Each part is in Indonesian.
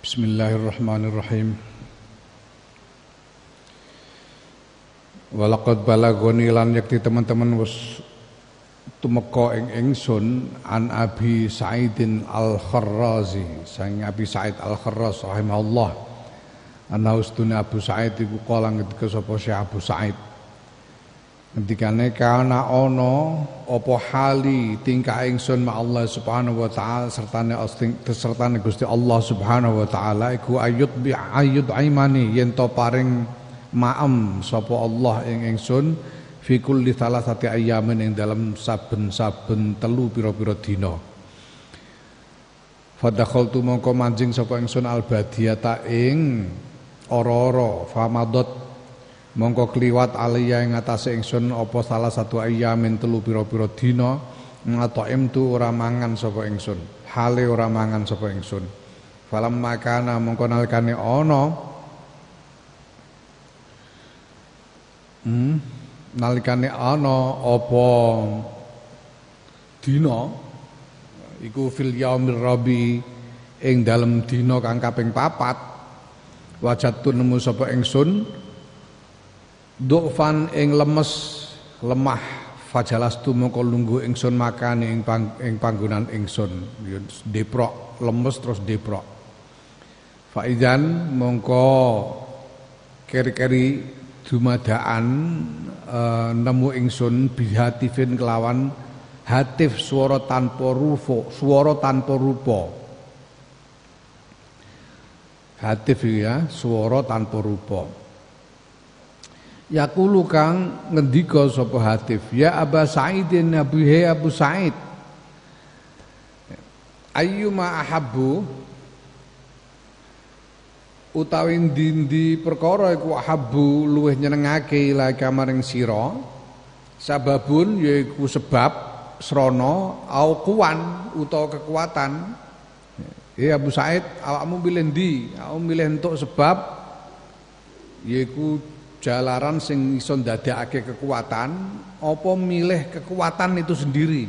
Bismillahirrahmanirrahim. Walaqad balagoni lan yakti teman-teman wis tumeka ing ingsun an Abi Sa'idin Al-Kharrazi. Sang Abi Sa'id Al-Kharraz rahimahullah. Ana ustune Abu Sa'id iku kala ngendika sapa Syekh Abu Sa'id Ngendikane kana ana apa hali tingkah ingsun ma Allah Subhanahu wa taala sertane sertane Gusti Allah Subhanahu wa taala iku ayut bi ayut aimani yen to paring maem sapa Allah ing ingsun fi kulli thalathati ayyamin ing dalam saben-saben telu pira-pira dina. Fadakhaltu mongko manjing sapa ingsun albadiyata ing ora-ora famadot mongko kliwat aliyah ing atase ingsun apa salah satu ayamin telu pira-pira dina ngataim tu ora mangan sapa ingsun. Hale ora mangan sapa ingsun. Falam makana mongko nalikane ana hmm nalikane ana apa dina iku fil yaumir rabi ing dalem dina kang kaping papat wajatun nemu sapa ingsun Du'fan ing lemes lemah. Fajalastu mongko lungguh ingsun makane ing pang, ing panggonan ingsun. Deprok lemes terus deprok. Faizan mongko keri-keri dumadaan e, nemu ingsun bihatifin kelawan hatif swara tanpa rupa swara tanpa rupa. Hatif ya swara tanpa rupa Yakulu kang ngendika sapa Hatif, ya Aba Sa'idin Abu He Abu Sa'id. Ayyuma ahabbu? Utawi ndi perkara iku ahabbu luweh nyenengake ila kamaring sira. Sababun yaiku sebab srana au kuwan utawa kekuatan. Ya Abu Said awakmu milih ndi? Awakmu milih entuk sebab yaiku jalaran sing iso ndadekake kekuatan apa milih kekuatan itu sendiri?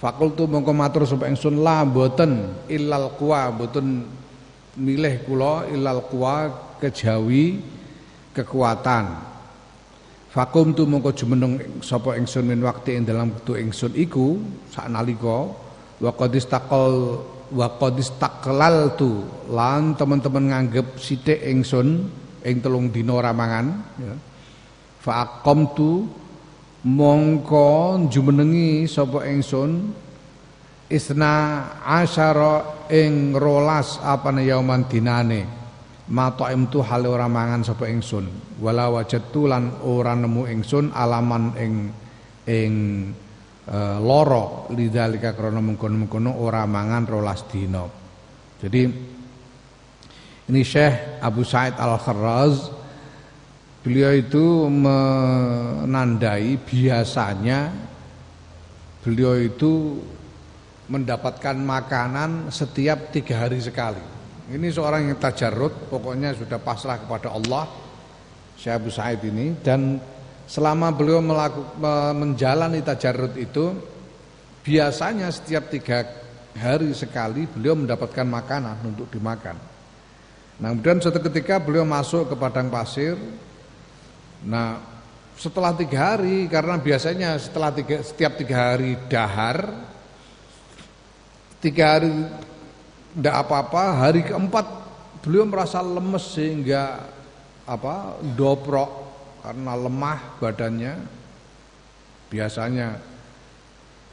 Fakultu mongko matur sapa ingsun la mboten. Illal quwa mboten milih kula illal quwa kejawi kekuatan. Fakum tu mongko jumeneng sapa ingsun min waktu ing dalam wektu ingsun iku saknalika wa qad istaqal wa qad istaqlaltu lan teman-teman nganggep sithik ingsun ing telung dina ora mangan ya. Fa mongko jumenengi sapa ingsun isna asyara ing rolas apane yauman dinane. Mataim tu hale ora mangan sapa ingsun wala wajadtu lan ora nemu ingsun alaman ing ing e, loro. Lidzalika krana mengkono-mengkono ora mangan rolas dina. Jadi ini Syekh Abu Said Al-Kharraz. Beliau itu menandai biasanya Beliau itu mendapatkan makanan setiap tiga hari sekali. Ini seorang yang tajarut Pokoknya sudah pasrah kepada Allah Syekh Abu Said ini. Dan selama beliau melakukan, menjalani tajarut itu Biasanya setiap tiga hari sekali beliau mendapatkan makanan untuk dimakan Nah kemudian suatu ketika beliau masuk ke padang pasir. Nah setelah tiga hari karena biasanya setelah tiga, setiap tiga hari dahar, tiga hari tidak apa-apa, hari keempat beliau merasa lemes sehingga apa dobrok karena lemah badannya. Biasanya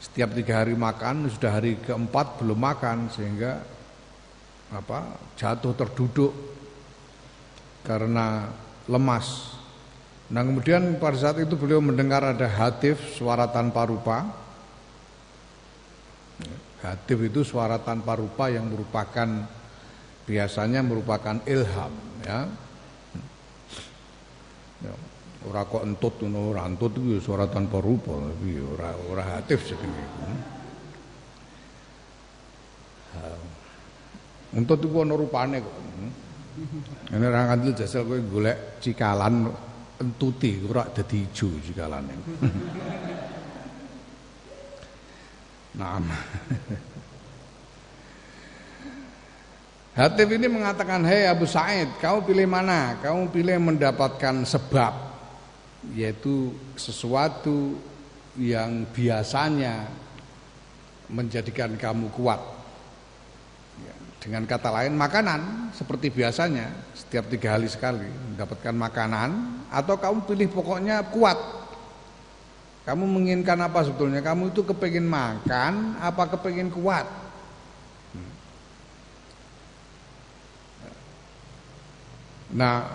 setiap tiga hari makan sudah hari keempat belum makan sehingga apa jatuh terduduk karena lemas. Nah kemudian pada saat itu beliau mendengar ada hatif suara tanpa rupa. Hatif itu suara tanpa rupa yang merupakan biasanya merupakan ilham ya. ya ora kok entut ngono ora entut itu suara tanpa rupa tapi ora ora hatif sebenarnya. Untut iku ana rupane kok. Ini orang kandil jasel kowe golek cikalan entuti ora dadi ijo cikalane. Nah. Hatib ini mengatakan, Hei Abu Said, kamu pilih mana? Kamu pilih mendapatkan sebab, yaitu sesuatu yang biasanya menjadikan kamu kuat. Dengan kata lain, makanan seperti biasanya, setiap tiga hari sekali mendapatkan makanan, atau kamu pilih pokoknya kuat. Kamu menginginkan apa sebetulnya? Kamu itu kepingin makan, apa kepingin kuat? Nah,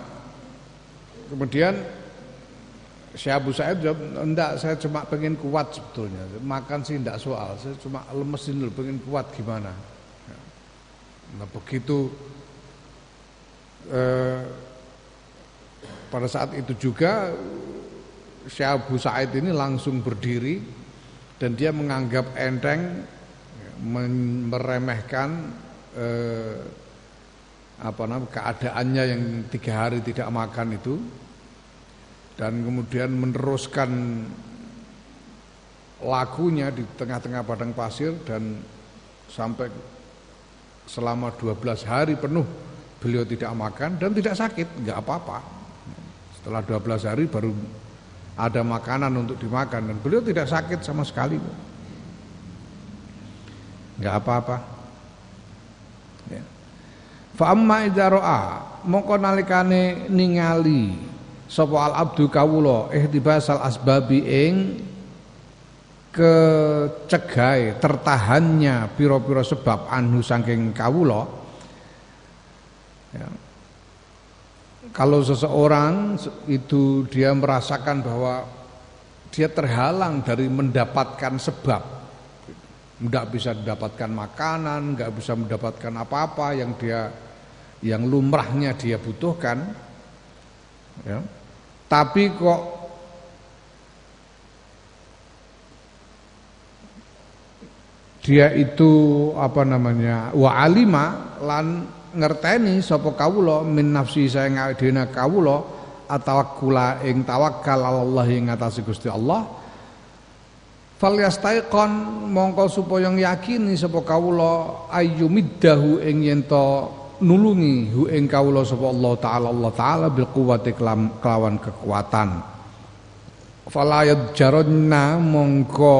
kemudian Syekh Abu Sa'id jawab, enggak saya cuma pengen kuat sebetulnya. Makan sih enggak soal, saya cuma lemesin dulu pengen kuat gimana. Nah begitu eh, pada saat itu juga Syekh Abu Sa'id ini langsung berdiri dan dia menganggap enteng meremehkan eh, apa namanya keadaannya yang tiga hari tidak makan itu dan kemudian meneruskan lagunya di tengah-tengah padang pasir dan sampai selama 12 hari penuh beliau tidak makan dan tidak sakit, nggak apa-apa. Setelah 12 hari baru ada makanan untuk dimakan dan beliau tidak sakit sama sekali. nggak apa-apa. Fa amma idza ra'a mongko nalikane ningali sapa al abdu kawula ihtibasal asbabi ing kecegai tertahannya piro-piro sebab anhu saking kawula ya. kalau seseorang itu dia merasakan bahwa dia terhalang dari mendapatkan sebab nggak bisa mendapatkan makanan, nggak bisa mendapatkan apa-apa yang dia yang lumrahnya dia butuhkan, ya. tapi kok dia itu apa namanya wa alima lan ngerteni sapa kawula min nafsi saya ngawedena kawula atawakkula ing tawakkal Allah ing atase Gusti Allah. Falyastaiqon mongko supaya yakini sapa kawula ayyumiddahu ing yen nulungi hu ing kawula sapa Allah taala. Allah taala bil quwwati kelawan kekuatan. Fala yadjarunna mongko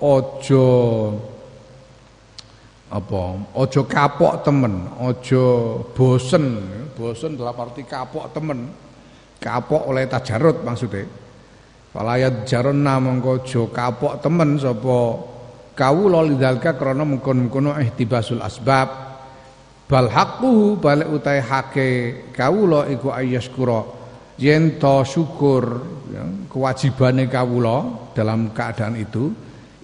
aja apa? Aja kapok temen aja bosen. Bosen dalam arti kapok temen. Kapok oleh tajarut maksudnya. Falayat jaronna mongko jo kapok temen sapa kawula lidzalika krana mengkon-mengkono ihtibasul asbab. Bal haqquhu balik utai hake kawula iku ayyaskura yen to syukur ya, kewajibane kawula dalam keadaan itu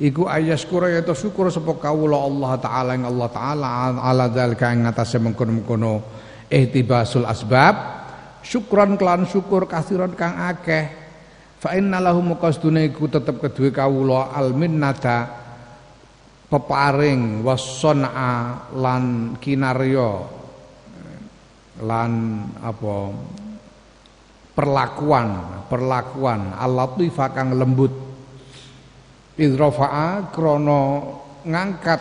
iku ayyaskura ya to syukur sapa kawula Allah taala ing Allah taala ala dzalika ing atase mengkon-mengkono ihtibasul asbab. Syukran kelan syukur kasiron kang akeh. Fa inna lahum qasdune iku tetep kedue kawula al minnata peparing wasana lan kinarya lan apa perlakuan perlakuan al-latifah kang lembut idrafa'a krana ngangkat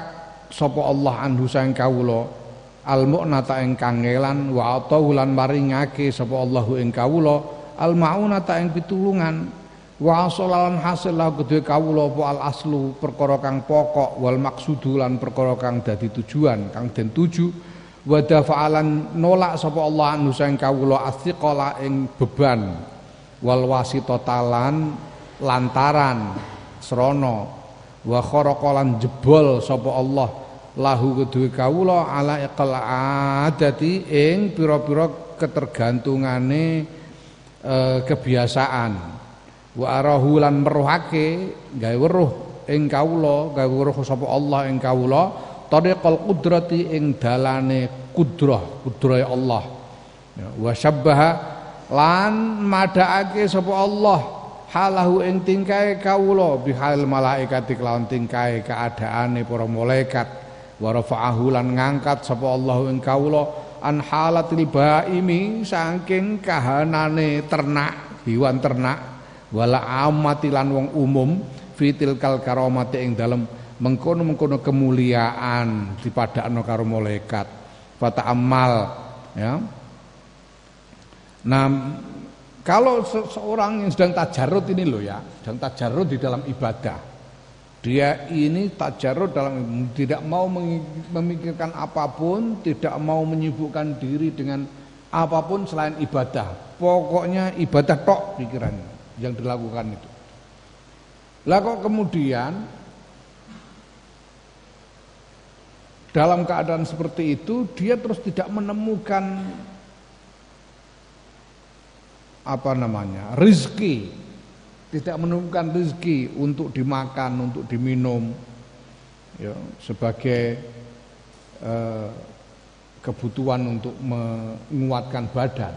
sapa Allah anhu sang kawula. Al mu'nata ing kangelan wa ataulan maringake sapa Allahu ing kawula. Al maunata ing pitulungan. Wa asalalan hasil lah kedue kawula apa al aslu perkara kang pokok wal maksudu lan perkara kang dadi tujuan kang den tuju. Wa dafa'alan nolak sapa Allah anu sang kawula asyiqala ing beban. Wal wasitatalan lantaran srana. Wa kharaqalan jebol sapa Allah lahu kedue kawula ala iqal adati ing pira-pira ketergantungane e, kebiasaan. Wa arahu lan meruhake gawe weruh ing kawula gawe weruh sapa Allah ing kawula tariqal qudrati ing dalane kudrah kudrahe Allah. Ya, wa syabbaha lan madhaake sapa Allah halahu ing tingkae kawula bihal malaikati kelawan tingkae keadaane para malaikat. Wa rafa'ahu lan ngangkat sapa Allah ing kawula an halatil baimi saking kahanane ternak hewan ternak. Wala amatilan wong umum fitil kal karomati ing dalem mengkono-mengkono kemuliaan dipadakno karo malaikat. Fata amal ya. Nah kalau seseorang yang sedang tajarut ini loh ya sedang tajarut di dalam ibadah dia ini tajarut dalam tidak mau memikirkan apa pun tidak mau menyibukkan diri dengan apa pun selain ibadah. Pokoknya ibadah tok pikirannya yang dilakukan itu. Lah kok kemudian dalam keadaan seperti itu dia terus tidak menemukan apa namanya rizki. Tidak menemukan rizki untuk dimakan untuk diminum ya, sebagai eh, kebutuhan untuk menguatkan badan.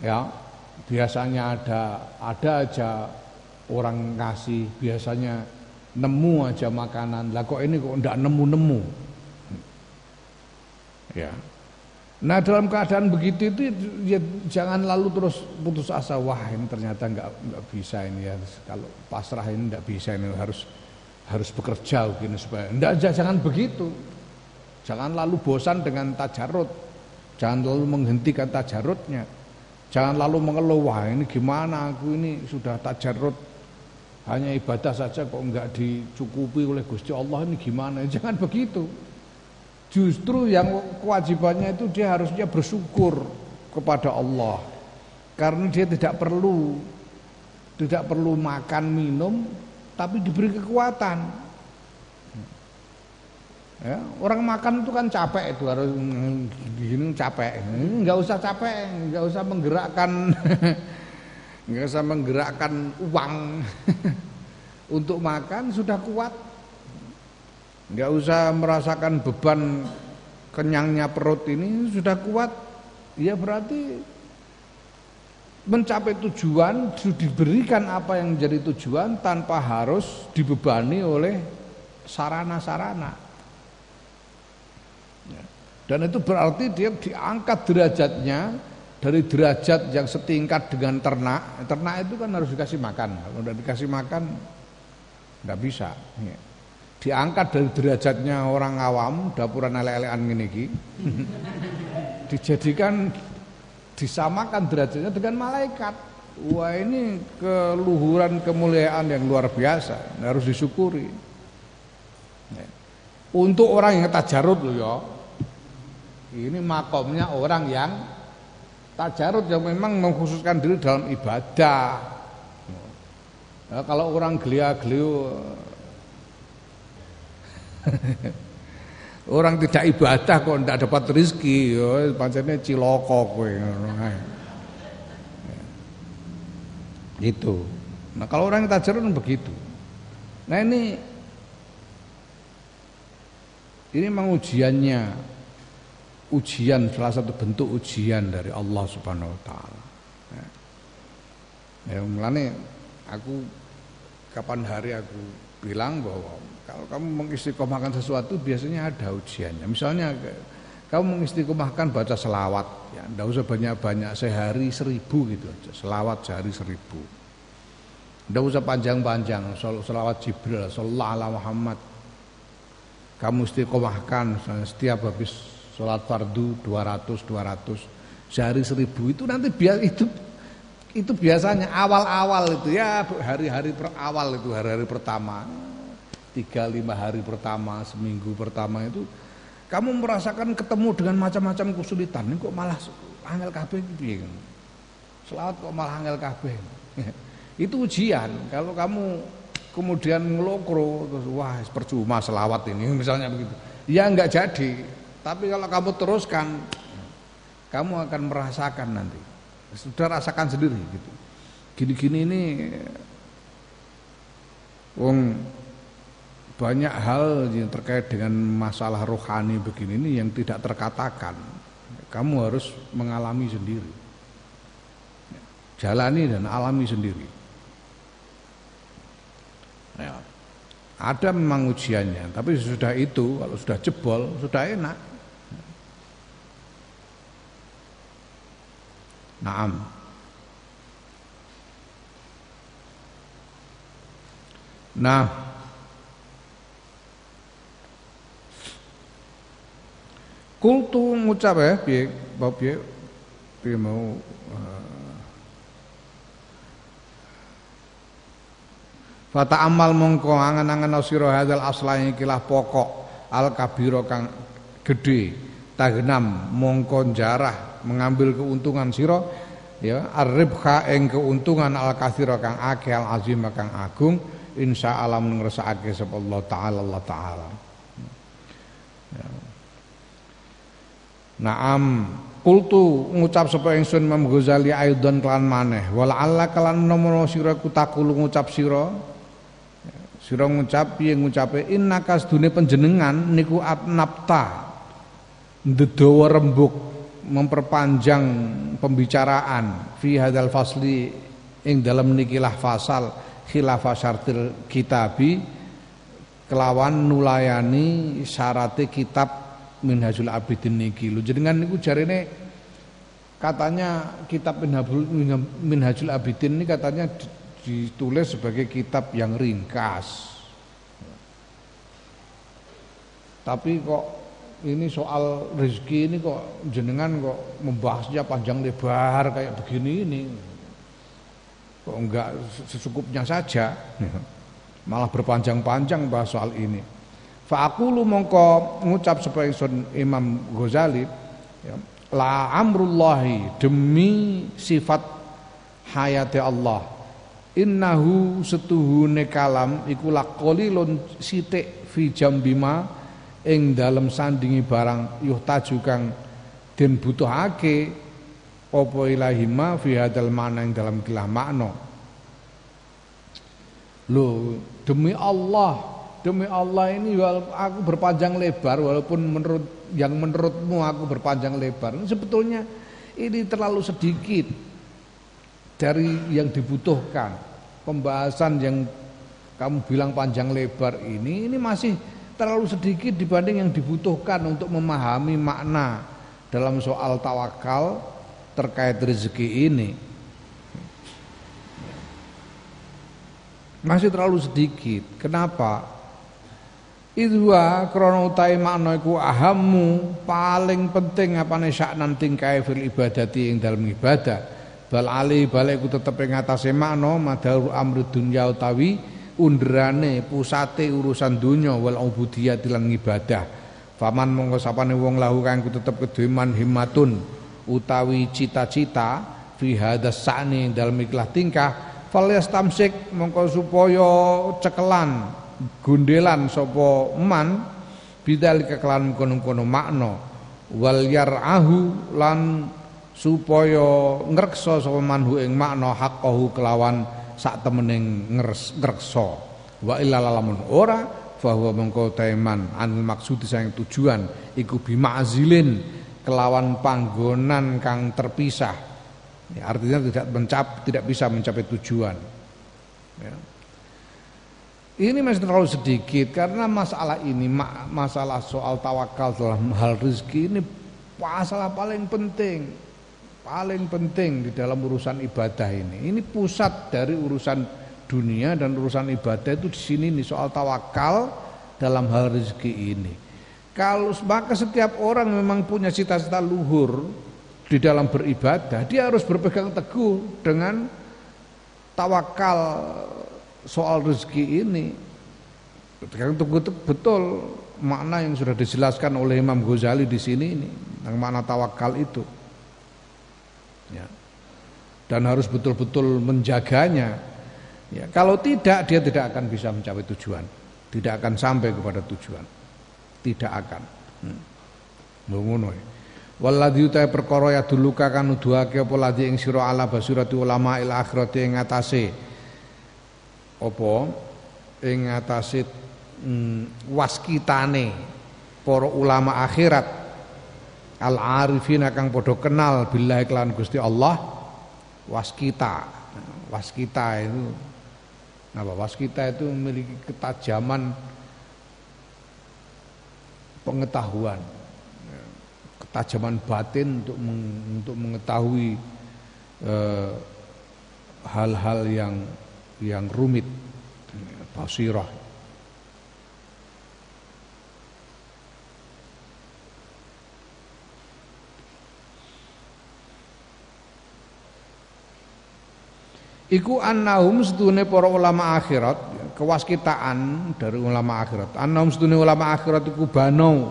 Ya biasanya ada ada aja orang ngasih biasanya nemu aja makanan. Lah kok ini kok ndak nemu-nemu? Ya nah dalam keadaan begitu itu ya jangan lalu terus putus asa wah ini ternyata nggak nggak bisa ini ya. Kalau pasrah ini nggak bisa ini harus harus bekerja begini supaya ndak jangan begitu. Jangan lalu bosan dengan tajarut. Jangan lalu menghentikan tajarutnya. Jangan lalu mengeluh wah ini gimana aku ini sudah tajarut? Hanya ibadah saja kok enggak dicukupi oleh Gusti Allah ini gimana? Jangan begitu. Justru yang kewajibannya itu dia harusnya bersyukur kepada Allah. Karena dia tidak perlu tidak perlu makan minum tapi diberi kekuatan. Ya, orang makan itu kan capek itu harus gini capek. Enggak usah capek, enggak usah menggerakkan nggak usah menggerakkan uang untuk makan sudah kuat nggak usah merasakan beban kenyangnya perut ini sudah kuat ya berarti mencapai tujuan diberikan apa yang menjadi tujuan tanpa harus dibebani oleh sarana-sarana ya. dan itu berarti dia diangkat derajatnya dari derajat yang setingkat dengan ternak, ternak itu kan harus dikasih makan. Kalau tidak dikasih makan, nggak bisa. Ya. Diangkat dari derajatnya orang awam, dapuran ele-elean ini dijadikan disamakan derajatnya dengan malaikat. Wah ini keluhuran kemuliaan yang luar biasa, harus disyukuri. Ya. Untuk orang yang tajarut loh ya, ini makomnya orang yang tajarut yang memang mengkhususkan diri dalam ibadah. Nah, kalau orang gelia-geliu orang tidak ibadah kok tidak dapat rezeki, ya pancene ciloko kowe Gitu. Nah, kalau orang yang tajarut kan begitu. Nah, ini ini memang ujiannya ujian salah satu bentuk ujian dari Allah Subhanahu wa taala. Ya, ya mulane aku kapan hari aku bilang bahwa kalau kamu mengistiqomahkan sesuatu biasanya ada ujiannya. Misalnya kamu mengistiqomahkan baca selawat, ya, tidak usah banyak-banyak sehari seribu gitu aja, selawat sehari seribu. Tidak usah panjang-panjang, selawat Jibril, sallallahu alaihi Muhammad. Kamu istiqomahkan setiap habis sholat fardu 200 200 sehari seribu itu nanti biar itu itu biasanya awal-awal itu ya hari-hari awal itu hari-hari pertama tiga lima hari pertama seminggu pertama itu kamu merasakan ketemu dengan macam-macam kesulitan. Ini kok malah angel kabeh piye? Selawat kok malah angel kabeh. Itu ujian. Kalau kamu kemudian ngelokro terus wah percuma selawat ini misalnya begitu. Ya enggak jadi. Tapi kalau kamu teruskan, kamu akan merasakan nanti. Sudah rasakan sendiri gitu. Gini-gini ini wong banyak hal yang terkait dengan masalah rohani begini ini yang tidak terkatakan. Kamu harus mengalami sendiri. Jalani dan alami sendiri. Ya. Ada memang ujiannya, tapi sudah itu kalau sudah jebol sudah enak. Naam. Nah, kultu ngucap ya piye bab piye? Piye mau uh, Fata amal mongko angan-angan sira hadzal asla ikilah pokok al kabiro kang gede tagnam mongko jarah mengambil keuntungan sira ya arribha ing keuntungan al kathira kang akeh al azim kang agung insya Allah ngersakake sapa Allah taala Allah taala Naam. Kultu ngucap sapa ingsun Imam Ghazali aidon kelan maneh. Wala alla kelan nomono sira kutakulu ngucap sira. Sira ngucap piye ngucape? Innaka sedune panjenengan niku atnapta ndedawa rembug memperpanjang pembicaraan fi hadal fasli ing dalam nikilah fasal khilafah syartil kitabi. Kelawan nulayani syarate kitab Minhajul Abidin niki lho jenengan niku jarene katanya kitab Minhajul Abidin ini katanya ditulis sebagai kitab yang ringkas. Tapi kok ini soal rezeki ini kok jenengan kok membahasnya panjang lebar kayak begini ini. Kok enggak secukupnya saja. Malah berpanjang-panjang bahas soal ini. Fa'akulu mongko ngucap supaya Imam Ghazali ya, la amrullahi demi sifat hayati Allah. Innahu setuhune kalam iku laqalilun sithik fi jambima ing dalem sandingi barang yuhtaju kang den butuhake apa ilahima fi hadal mana ing dalam kilah makna. Loh, demi Allah, demi Allah ini aku berpanjang lebar walaupun menurut yang menurutmu aku berpanjang lebar. Sebetulnya ini terlalu sedikit dari yang dibutuhkan. Pembahasan yang kamu bilang panjang lebar ini ini masih terlalu sedikit dibanding yang dibutuhkan untuk memahami makna dalam soal tawakal terkait rezeki ini. Masih terlalu sedikit. Kenapa? Itu krana utahe makna iku ahammu paling penting apane saknan tingkae fil ibadati ing dalam ibadah. Bal ali balik ku tetep ing atase makna madhar amri dunya utawi undrane pusate urusan dunya wal ubudiyah lan ibadah. Faman monggo sapane wong lahu kang tetep himmatun utawi cita-cita fi hadas sa'ni dalem ikhlas tingkah falyastamsik mongko supaya cekelan gundelan sapa man bidal kekelan kono-kono makna wal yarahu lan supaya ngreksa sapa manhu ing makna haqqahu kelawan sak temening ngreksa. Wa illa lamun ora bahwa mengko teman anil maksud sayang tujuan iku bima'zilin kelawan panggonan kang terpisah. Ya, artinya tidak mencap tidak bisa mencapai tujuan. Ya. Ini masih terlalu sedikit karena masalah ini masalah soal tawakal dalam hal rezeki ini masalah paling penting paling penting di dalam urusan ibadah ini. Ini pusat dari urusan dunia dan urusan ibadah itu di sini nih soal tawakal dalam hal rezeki ini. Kalau maka setiap orang memang punya cita-cita luhur di dalam beribadah, dia harus berpegang teguh dengan tawakal soal rezeki ini. Teguh betul makna yang sudah dijelaskan oleh Imam Ghazali di sini ini, tentang makna tawakal itu ya. dan harus betul-betul menjaganya ya. kalau tidak dia tidak akan bisa mencapai tujuan tidak akan sampai kepada tujuan tidak akan hmm. ngono ya. Waladhi utai perkara ya dulu kan nuduhake apa ladhi ing sira ala basirati ulama il akhirati ing atase apa? Ing atase mm, waskitane para ulama akhirat. Al arifin kang padha kenal billahi kelan Gusti Allah waskita. Waskita itu apa waskita itu memiliki ketajaman pengetahuan. Ketajaman batin untuk untuk mengetahui eh, hal-hal eh, yang yang rumit basirah Iku annahum sedune para ulama akhirat, kewaskitaan dari ulama akhirat. Annahum sedune ulama akhirat iku banau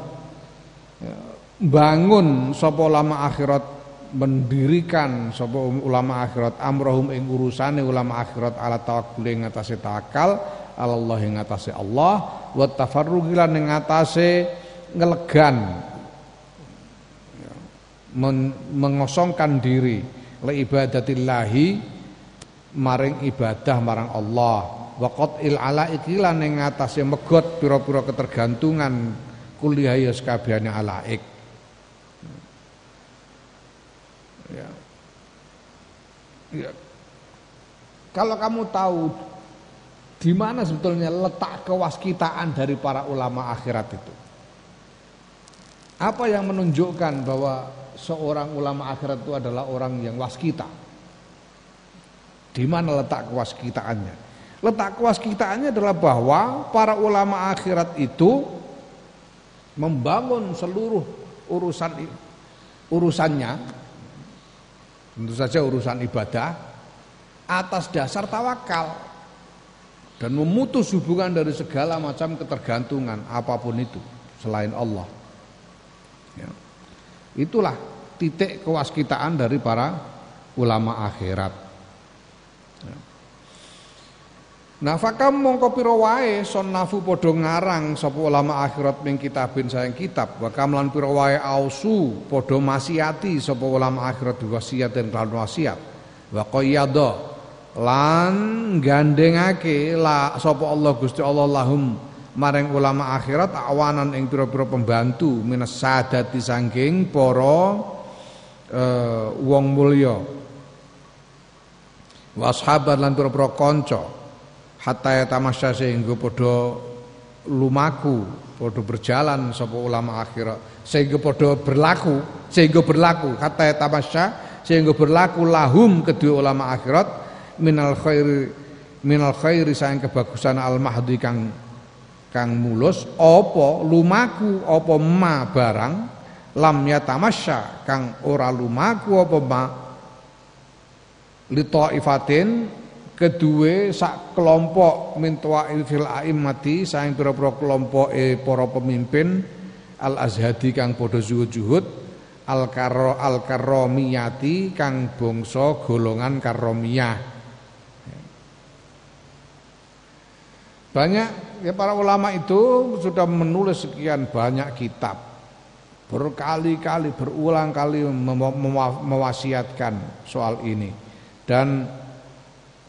bangun sapa ulama akhirat mendirikan sapa ulama akhirat amrohum ing urusane ulama akhirat ala tawakkul ing atase tawakal Allah ing atase Allah wa tafarruqi ing atase ngelegan mengosongkan diri le ibadatillahi maring ibadah marang Allah waqat il ala ikilan ing ngatasé megot pira-pira ketergantungan kuliah ya sekabehane alaik ya kalau kamu tahu di mana sebetulnya letak kewaskitaan dari para ulama akhirat itu apa yang menunjukkan bahwa seorang ulama akhirat itu adalah orang yang waskita di mana letak kewaskitaannya? Letak kewaskitaannya adalah bahwa para ulama akhirat itu membangun seluruh urusan urusannya tentu saja urusan ibadah atas dasar tawakal dan memutus hubungan dari segala macam ketergantungan apa pun itu selain Allah. Ya. Itulah titik kewaskitaan dari para ulama akhirat. Nah fakam mongko pira wae sonnafu padha ngarang sapa ulama akhirat ning kitabin sayang kitab. Wa kamlan pira wae ausu padha masiati sapa ulama akhirat wasiat dan lan wasiat. Wa qayyada lan gandengake la sapa Allah Gusti Allah lahum maring ulama akhirat awanan ing pira-pira pembantu minas sadati sangking para uh, wong mulya. Wa ashaban lan pira-pira kanca hatta ya tamasya sehingga podo lumaku podo berjalan sapa ulama akhirat. Sehingga podo berlaku sehingga berlaku hatta ya tamasya sehingga berlaku lahum kedua ulama akhirat minal khairi minal khairi sayang kebagusan al mahdi kang kang mulus opo lumaku opo ma barang lam ya tamasya kang ora lumaku opo ma li ifatin kedua sak kelompok mintua fil aimmati saing pira-pira kelompok e para pemimpin al azhadi kang padha zuhud-zuhud al karo al karomiyati kang bangsa golongan karomiyah. Banyak ya para ulama itu sudah menulis sekian banyak kitab. Berkali-kali berulang kali mewasiatkan soal ini. Dan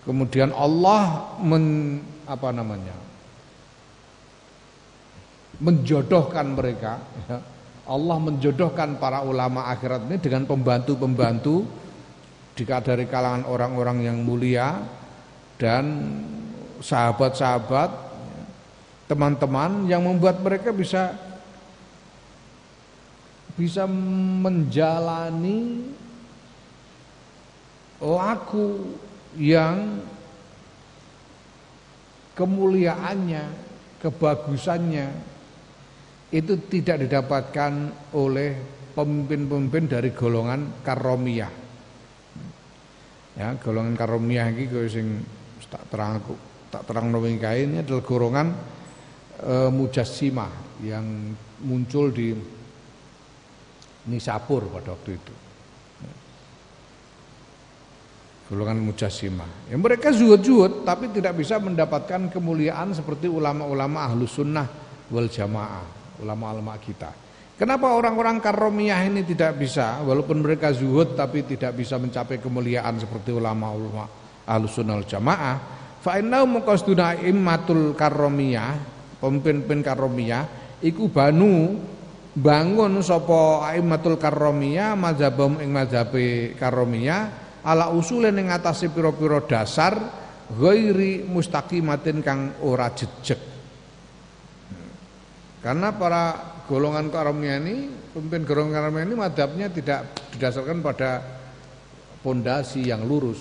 Kemudian Allah men, apa namanya? menjodohkan mereka. Allah menjodohkan para ulama akhirat ini dengan pembantu-pembantu dari kalangan orang-orang yang mulia dan sahabat-sahabat teman-teman yang membuat mereka bisa bisa menjalani laku yang kemuliaannya, kebagusannya itu tidak didapatkan oleh pemimpin-pemimpin dari golongan karomiyah. Ya, golongan karomiyah ini kaya sing tak terang aku tak terang ini adalah golongan e, mujassimah yang muncul di Nisapur pada waktu itu golongan mujassimah. Ya, mereka zuhud-zuhud tapi tidak bisa mendapatkan kemuliaan seperti ulama-ulama ahlu sunnah wal jamaah, ulama-ulama kita. Kenapa orang-orang karomiyah ini tidak bisa walaupun mereka zuhud tapi tidak bisa mencapai kemuliaan seperti ulama-ulama ahlu sunnah wal jamaah? Fa innahum qasduna immatul karomiyah, pemimpin-pemimpin karomiyah iku banu bangun sapa aimatul karomiyah mazhabum ing mazhabe karomiyah ala usulin ing atase pira-pira dasar ghairi mustaqimatin kang ora jejeg. Karena para golongan karomnya ini, pemimpin golongan karomnya ini madhabnya tidak didasarkan pada pondasi yang lurus,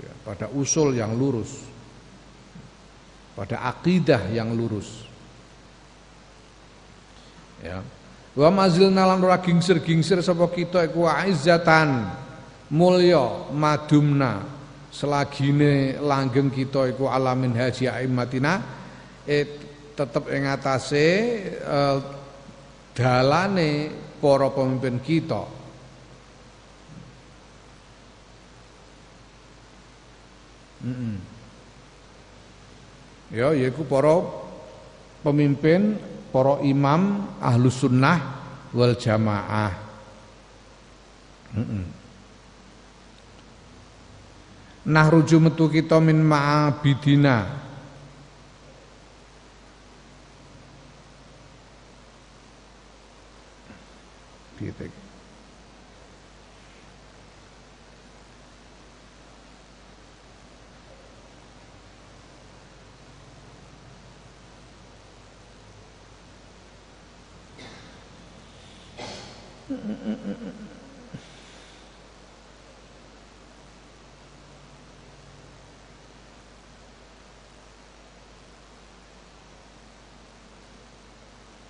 ya, pada usul yang lurus. pada akidah yang lurus. Ya. Wa mazilna lan ora gingsir-gingsir sapa kita iku izzatan mulya madumna selagine langgeng kita iku alamin haji aimatina eh, tetep ing atase eh, dalane para pemimpin kita mm -mm. ya yaiku para pemimpin para imam ahlus sunnah wal jamaah mm -mm. Nah ruju metu kita min ma'abidina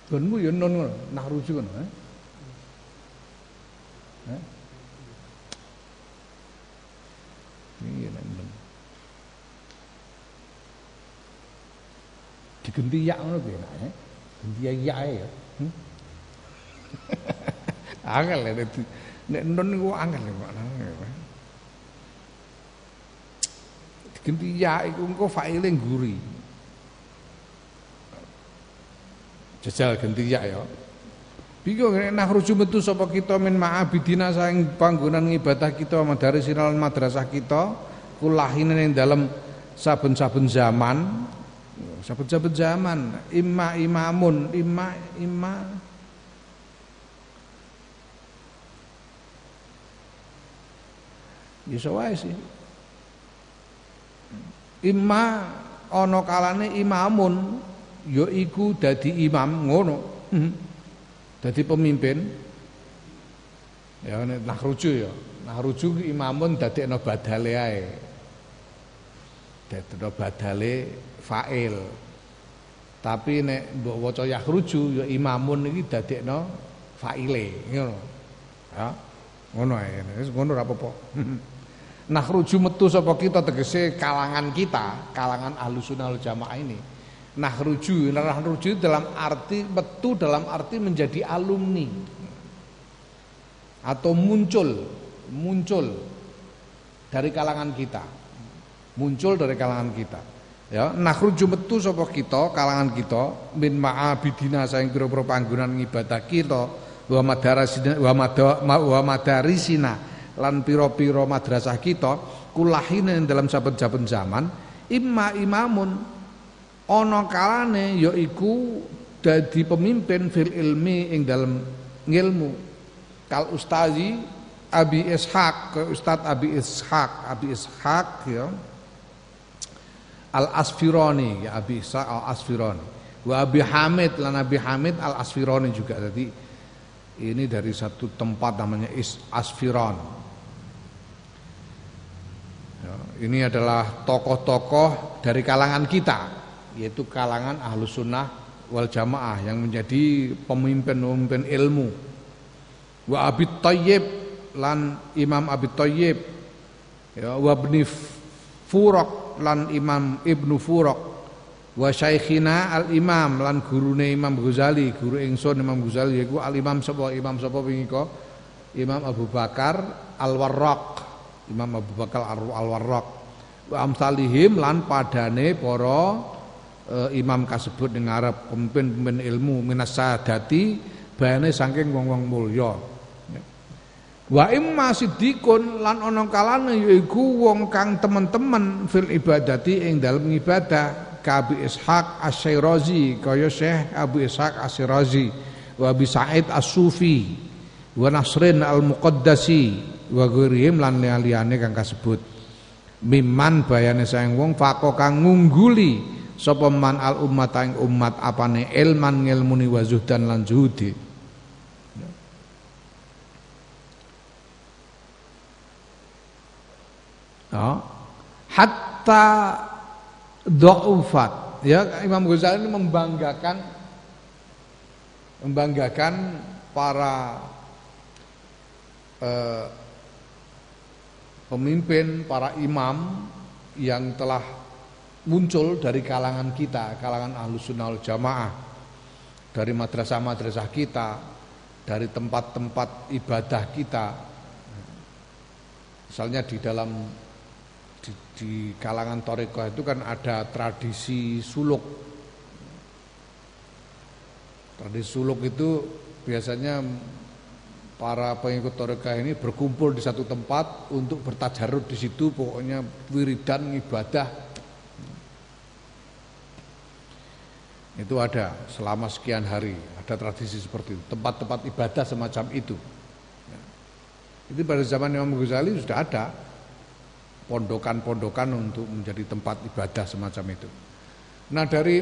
piye Gonmu ya non ngono, nah rujuk ngono, eh? Iya nek men. Digenti yak ngono kuwi enak ya. Genti yak ya. Hmm? angel ya nek nek nun niku angel ya Pak. Digenti yak iku engko faile ngguri. Jajal genti yak ya. Bingung nek nakhruju metu sapa kita min ma'abidina saing panggonan ibadah kita madari sinal madrasah kita kulahine ning dalam saben-saben zaman saben-saben zaman imma imamun imma imma Ya wae sih. Imma ana kalane imamun ya iku dadi imam ngono. Hmm. Jadi pemimpin ya nek nakhruju ya. Nakhruju imamun dadekno badale ae. Dadekno badale fa'il. Tapi nek mbok waca yakhruju ya imamun iki dadekno fa'ile ngono. Ya. Ngono ae. Wis ngono ora apa-apa. Nakhruju metu sapa kita tegese kalangan kita, kalangan Ahlussunnah wal Jamaah ini nahruju nahruju dalam arti metu dalam arti menjadi alumni. Atau muncul muncul dari kalangan kita. Muncul dari kalangan kita. Ya nahruju metu sapa kita kalangan kita min ma'abidina saing pira-pira panggonan ngibadah kita wa madarasina wa wa madarisina lan pira-pira madrasah kita kulahine dalam saben-saben zaman imma imamun ana kalane yaiku dadi pemimpin fil ilmi ing dalam ngilmu. Kal ustazi Abi Ishaq ke Ustaz Abi Ishaq Abi Ishaq ya. Al Asfironi ya Abi Ishaq Al Asfironi wa Abi Hamid lan Abi Hamid Al Asfironi juga. Jadi ini dari satu tempat namanya Is Asfiron. Ya, ini adalah tokoh-tokoh dari kalangan kita yaitu kalangan ahlus sunnah wal jamaah yang menjadi pemimpin-pemimpin ilmu. Wa Abi Thayyib lan Imam Abi Thayyib ya wa Ibnu Furaq lan Imam Ibnu Furaq wa Syekhina Al Imam lan gurune Imam Ghazali guru ingsun Imam Ghazali yaiku Al Imam sapa Imam sapa wingi Imam Abu Bakar Al Warraq Imam Abu Bakar Al Warraq wa amsalihim lan padane para uh, imam kasebut ning ngarep pemimpin-pemimpin ilmu minas sadati bayane saking wong-wong mulya. Wa imma siddiqun lan ana kalane yaiku wong kang temen-temen fil ibadati ing dalem ibadah ka Abi Ishaq Asy-Syirazi kaya Syekh Abu Ishaq Asy-Syirazi wa Abi Sa'id As-Sufi wa Nasrin Al-Muqaddasi wa ghairihim lan liyane kang kasebut. Miman bayane saeng wong faqo kang ngungguli sapa man al ummat ing umat apane ilman ngilmuni wa zuhdan lan zuhudi. Ya. Hatta dha'ufat. Ya Imam Ghazali ini membanggakan membanggakan para eh, pemimpin, para imam yang telah muncul dari kalangan kita, kalangan ahlus jamaah, dari madrasah-madrasah kita, dari tempat-tempat ibadah kita. Misalnya di dalam di, di kalangan Torekoh itu kan ada tradisi suluk. Tradisi suluk itu biasanya para pengikut Torekoh ini berkumpul di satu tempat untuk bertajarut di situ, pokoknya wiridan ibadah. Itu ada selama sekian hari, ada tradisi seperti itu, tempat-tempat ibadah semacam itu. Itu pada zaman Imam Ghazali sudah ada pondokan-pondokan untuk menjadi tempat ibadah semacam itu. Nah dari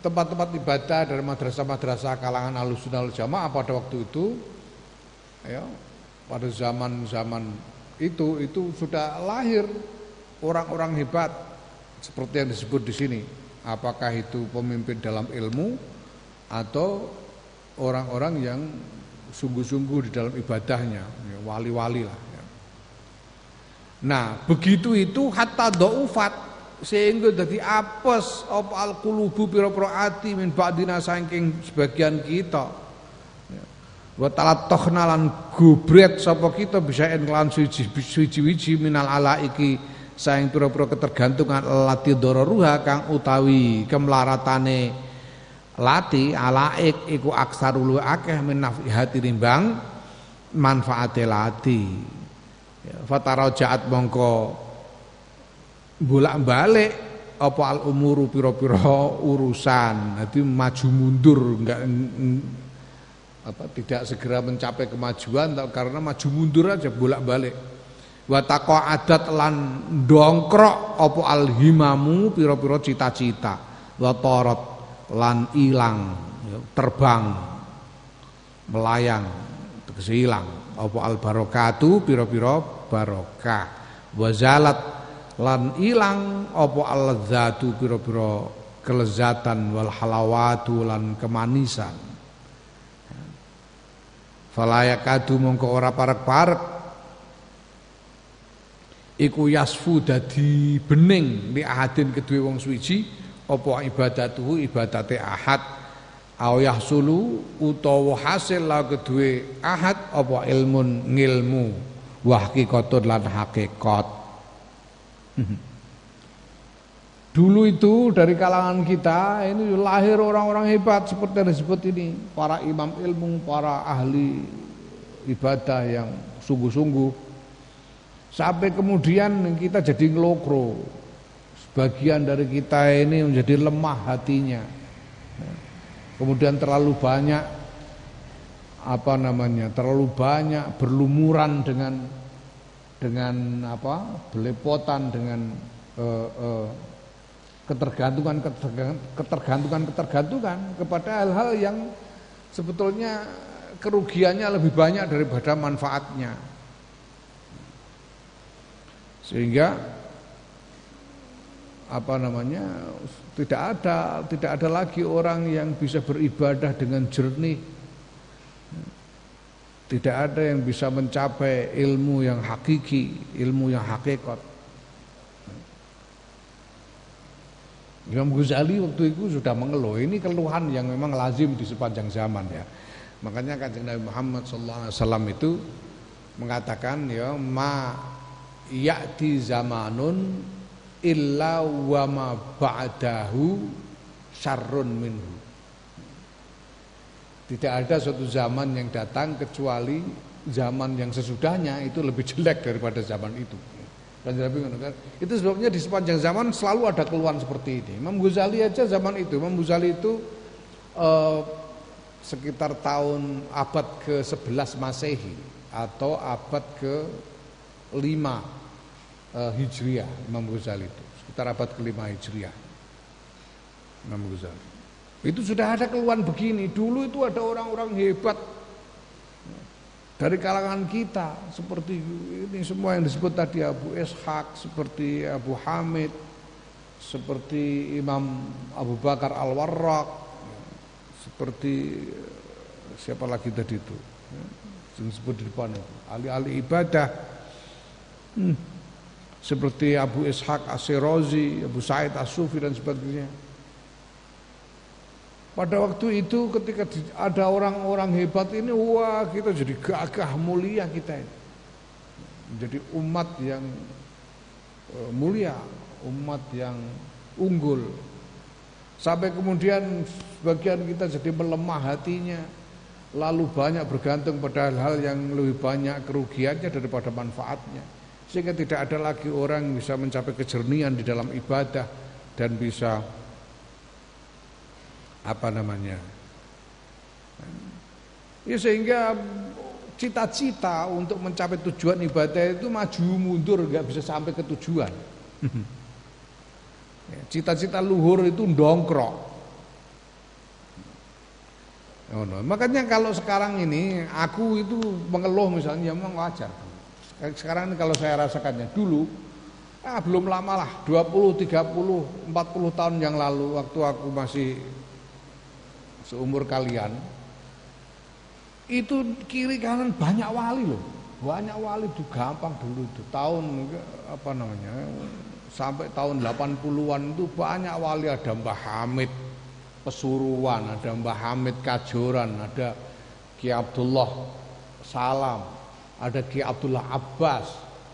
tempat-tempat ibadah dari madrasah-madrasah kalangan alusunal jamaah pada waktu itu, ya pada zaman-zaman itu itu sudah lahir orang-orang hebat seperti yang disebut di sini. Apakah itu pemimpin dalam ilmu atau orang-orang yang sungguh-sungguh di dalam ibadahnya, ya, wali-wali lah. Nah, begitu itu hatta do'ufat sehingga jadi apes apa al kulubu pira-pira ati min ba'dina saking sebagian kita. Ya. Wa talatokhna lan gubret sapa kita bisa lan suci-suci minal alaiki saing pira-pira ketergantungan lati dororuha kang utawi kemlaratane lati alaik iku aksarul akeh min nafihati rimbang manfaate lati. Ya, jaat mongko bolak-balik apa al umuru piro-piro urusan. Jadi maju mundur enggak apa tidak segera mencapai kemajuan karena maju mundur aja bolak-balik wa adat lan dongkrok apa al himamu piro-piro cita-cita. Wa torot lan ilang ya, terbang melayang tegese ilang. Apa al barokatu piro-piro barokah wazalat lan ilang apa alladzatu pira-pira kelezatan. Wal halawatu lan kemanisan. Falaya kadu mongko ora parek-parek iku yasfu dadi bening li ahadin kedue wong suci apa ibadatuhu ibadate ahad au yahsulu utawa hasil la kedue ahad apa ilmun ngilmu wahkikotun lan hakikat Dulu itu dari kalangan kita ini lahir orang-orang hebat seperti yang disebut ini para imam ilmu, para ahli ibadah yang sungguh-sungguh. Sampai kemudian kita jadi ngelokro. Sebagian dari kita ini menjadi lemah hatinya. Kemudian terlalu banyak apa namanya terlalu banyak berlumuran dengan dengan apa belepotan dengan uh, uh, ketergantungan ketergantungan ketergantungan kepada hal-hal yang sebetulnya kerugiannya lebih banyak daripada manfaatnya sehingga apa namanya tidak ada tidak ada lagi orang yang bisa beribadah dengan jernih tidak ada yang bisa mencapai ilmu yang hakiki, ilmu yang hakikat. Imam Ghazali waktu itu sudah mengeluh. Ini keluhan yang memang lazim di sepanjang zaman ya. Makanya kanjeng Nabi Muhammad SAW itu mengatakan ya ma ya'ti zamanun illa wa ma ba'dahu syarrun minhu. Tidak ada suatu zaman yang datang kecuali zaman yang sesudahnya itu lebih jelek daripada zaman itu. Itu sebabnya di sepanjang zaman selalu ada keluhan seperti ini. Imam aja zaman itu, Imam itu eh, sekitar tahun abad ke-11 Masehi atau abad ke-5 eh, Hijriah Imam Ghazali itu, sekitar abad ke-5 Hijriah. Imam Ghazali. Itu sudah ada keluhan begini. Dulu itu ada orang-orang hebat dari kalangan kita seperti ini semua yang disebut tadi Abu Ishaq, seperti Abu Hamid, seperti Imam Abu Bakar Al-Warraq seperti siapa lagi tadi itu yang disebut di depan itu ahli-ahli ibadah hmm. Seperti Abu Ishaq As-Sirazi Abu Said As-Sufi dan sebagainya. Pada waktu itu ketika ada orang-orang hebat ini wah kita jadi gagah mulia kita ini. Menjadi umat yang eh, mulia umat yang unggul. Sampai kemudian sebagian kita jadi melemah hatinya. Lalu banyak bergantung pada hal-hal yang lebih banyak kerugiannya daripada manfaatnya sehingga tidak ada lagi orang yang bisa mencapai kejernihan di dalam ibadah dan bisa apa namanya ya sehingga cita-cita untuk mencapai tujuan ibadah itu maju mundur nggak bisa sampai ke tujuan Ya, cita-cita luhur itu dongkrok. Oh, no. Makanya kalau sekarang ini aku itu mengeluh misalnya ya memang wajar. Sekarang ini kalau saya rasakannya dulu ah, belum lama lah 20, 30, 40 tahun yang lalu waktu aku masih seumur kalian itu kiri kanan banyak wali loh. Banyak wali itu gampang dulu itu. Tahun apa namanya sampai tahun 80-an itu banyak wali. Ada Mbah Hamid Pesuruan, ada Mbah Hamid Kajoran, ada Ki Abdullah Salam, ada Ki Abdullah Abbas,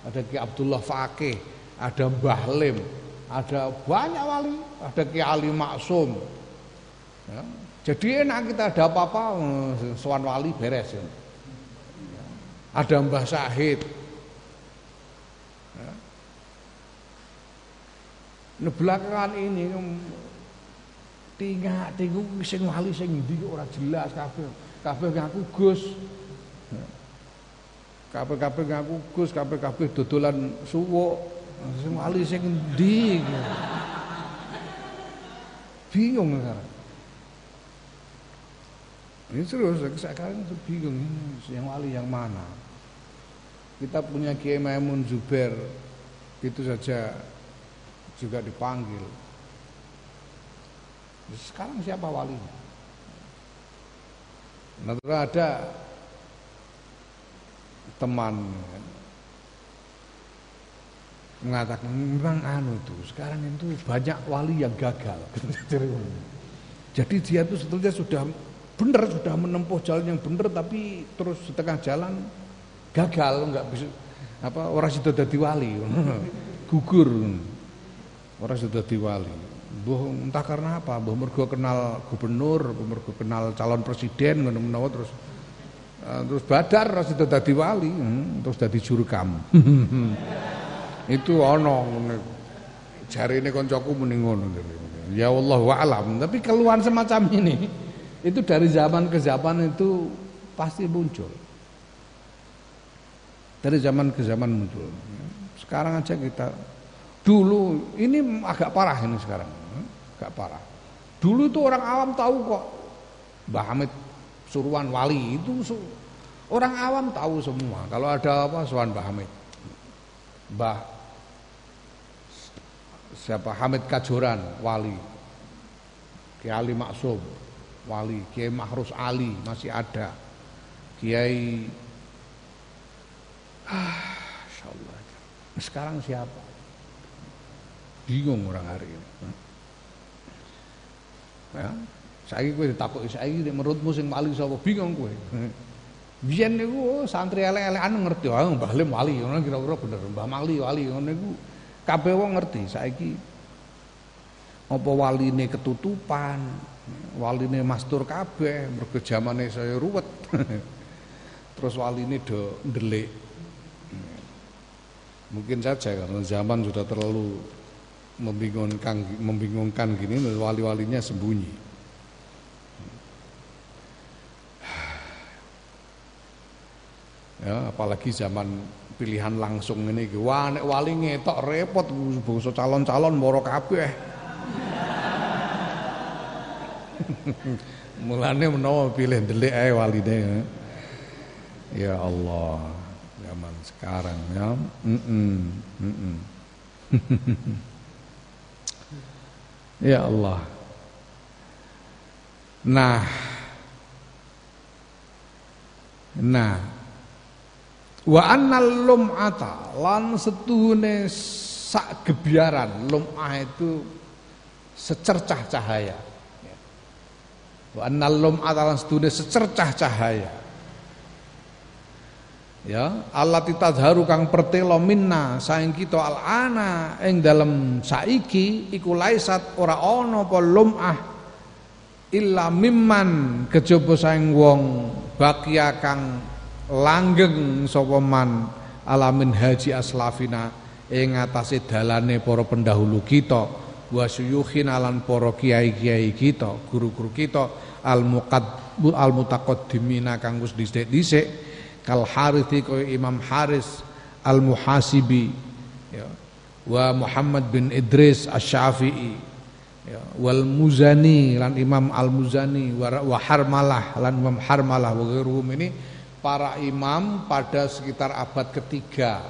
ada Ki Abdullah Fakih, ada Mbah Lim, ada banyak wali, ada Ki Ali Maksum. Ya. Jadi enak kita ada apa-apa, eh, sowan wali beres ya. Ada Mbah Syahid, Nah belakangan ini tinggal tinggu sing wali sing ndi ora jelas kabeh. Kabeh ngaku Gus. Kabeh-kabeh ngaku Gus, kabeh-kabeh dodolan suwuk. Sing wali sing ndi? Bingung sekarang. Ini terus sekarang bingung yang wali yang mana. Kita punya Kiai Maimun Zubair itu saja juga dipanggil. Sekarang siapa walinya? Nah, ada teman mengatakan memang anu itu sekarang itu banyak wali yang gagal. Jadi dia itu sebetulnya sudah benar sudah menempuh jalan yang benar tapi terus setengah jalan gagal nggak bisa apa orang sudah jadi wali. Gugur. Orang sudah diwali Buh, entah karena apa, buh mergo kenal gubernur, mergo kenal calon presiden ngono menawa terus terus badar ora sudah dadi wali, hmm, terus dadi jurkam. Itu ana ngene. Jarine kancaku muni ngono. Ya Allah wa alam, tapi keluhan semacam ini itu dari zaman ke zaman itu pasti muncul. Dari zaman ke zaman muncul. Sekarang aja kita Dulu ini agak parah ini sekarang, agak parah. Dulu itu orang awam tahu kok Mbah Hamid Suruhan Wali itu orang awam tahu semua. Kalau ada apa Suruhan Mbah Hamid, Mbah siapa Hamid Kajoran Wali, Kiai Maksum Wali, Kiai Mahrus Ali masih ada, Kiai ah, Allah. Sekarang siapa? Bingung orang hari ini. Ya, saya kowe ditakoki saiki nek menurutmu sing wali sapa bingung kowe. Biyen niku oh, santri elek-elekan ngerti, ah Mbah Lim wali ngono kira-kira bener, Mbah Mali wali ngono niku kabeh wong ngerti saiki. Apa waline ketutupan, waline mastur kabeh mergo jamane saya ruwet. Terus waline do ndelik. Mungkin saja karena zaman sudah terlalu membingungkan membingungkan gini wali-walinya sembunyi. Ya, apalagi zaman pilihan langsung ini wah nek wali ngetok repot bangsa calon-calon moro kabeh. Mulane menawa pilih delik ae waline. Ya. ya Allah, zaman sekarang ya. Mm -mm, mm -mm. Ya Allah. Nah. Nah. Wa annal lum'ata lan setuhune sak gebiaran lum'ah itu secercah cahaya. Wa annal lum'ata lan setuhune secercah cahaya. Ya, Allah titadharu kang pertelo minna saing kita alana ing dalem saiki iku laisat ora ana apa lum'ah illa mimman kejaba saing wong bakia kang langgeng sapa alamin haji aslafina ing atase dalane para pendahulu kita wa syuyukhin alan para kiai-kiai kita guru-guru kita al muqad al mutaqaddimina kang wis dhisik-dhisik kal harithi kaya Imam Haris al muhasibi ya wa Muhammad bin Idris asy-Syafi'i ya wal Muzani lan Imam al Muzani wa Harmalah lan Imam Harmalah wa ini para imam pada sekitar abad ketiga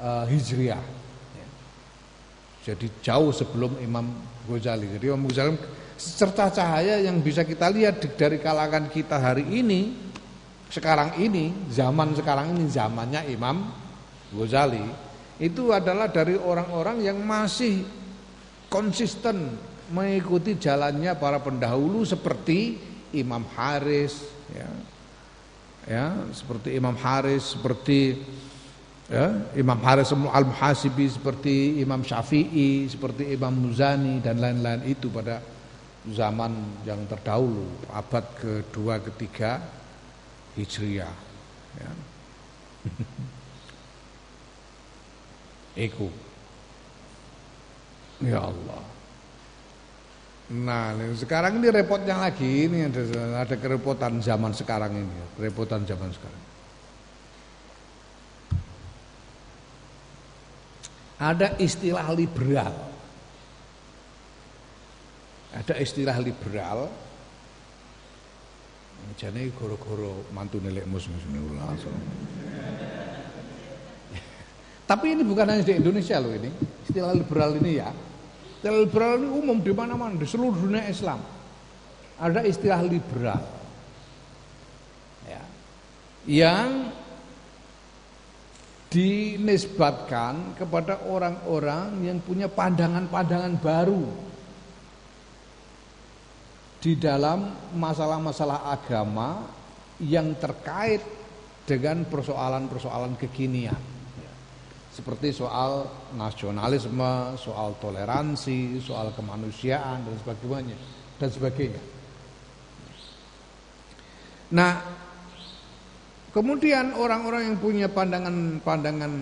uh, Hijriah jadi jauh sebelum Imam Ghazali jadi Imam Ghazali serta cahaya yang bisa kita lihat dari kalangan kita hari ini sekarang ini, zaman sekarang ini zamannya Imam Ghazali itu adalah dari orang-orang yang masih konsisten mengikuti jalannya para pendahulu seperti Imam Haris ya. Ya, seperti Imam Haris, seperti ya, Imam Haris Al-Muhasibi, seperti Imam Syafi'i, seperti Imam Muzani dan lain-lain. Itu pada zaman yang terdahulu, abad kedua, ketiga Hijriah. Ya. Iku. Ya Allah Nah sekarang ini repotnya lagi Ini ada, ada kerepotan zaman sekarang ini Kerepotan zaman sekarang Ada istilah liberal Ada istilah liberal Jane goro-goro mantu nelek mus langsung. Tapi ini bukan hanya di Indonesia loh ini. Istilah liberal ini ya. Liberal ini umum di mana-mana di seluruh dunia Islam. Ada istilah liberal. Ya. Yang dinisbatkan kepada orang-orang yang punya pandangan-pandangan baru di dalam masalah-masalah agama yang terkait dengan persoalan-persoalan kekinian seperti soal nasionalisme, soal toleransi, soal kemanusiaan dan sebagainya dan sebagainya. Nah, kemudian orang-orang yang punya pandangan-pandangan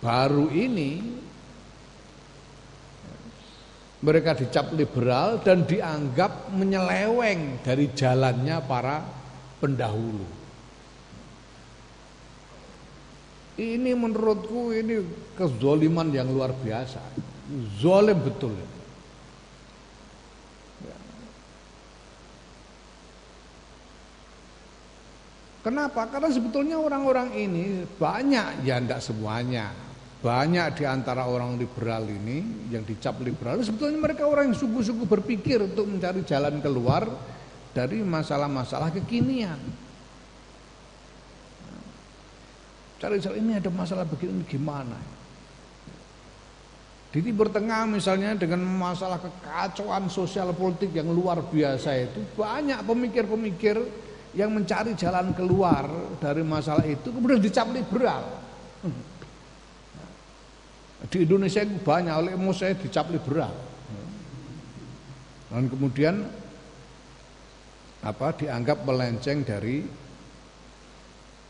baru ini mereka dicap liberal dan dianggap menyeleweng dari jalannya para pendahulu. Ini menurutku ini kezoliman yang luar biasa. Zolim betul. Kenapa? Karena sebetulnya orang-orang ini banyak, ya tidak semuanya, banyak di antara orang liberal ini yang dicap liberal sebetulnya mereka orang yang sungguh-sungguh berpikir untuk mencari jalan keluar dari masalah-masalah kekinian. Cari jalan ini ada masalah begini gimana? Di Timur Tengah misalnya dengan masalah kekacauan sosial politik yang luar biasa itu banyak pemikir-pemikir yang mencari jalan keluar dari masalah itu kemudian dicap liberal. Di Indonesia itu banyak oleh saya dicap liberal. Dan kemudian apa dianggap melenceng dari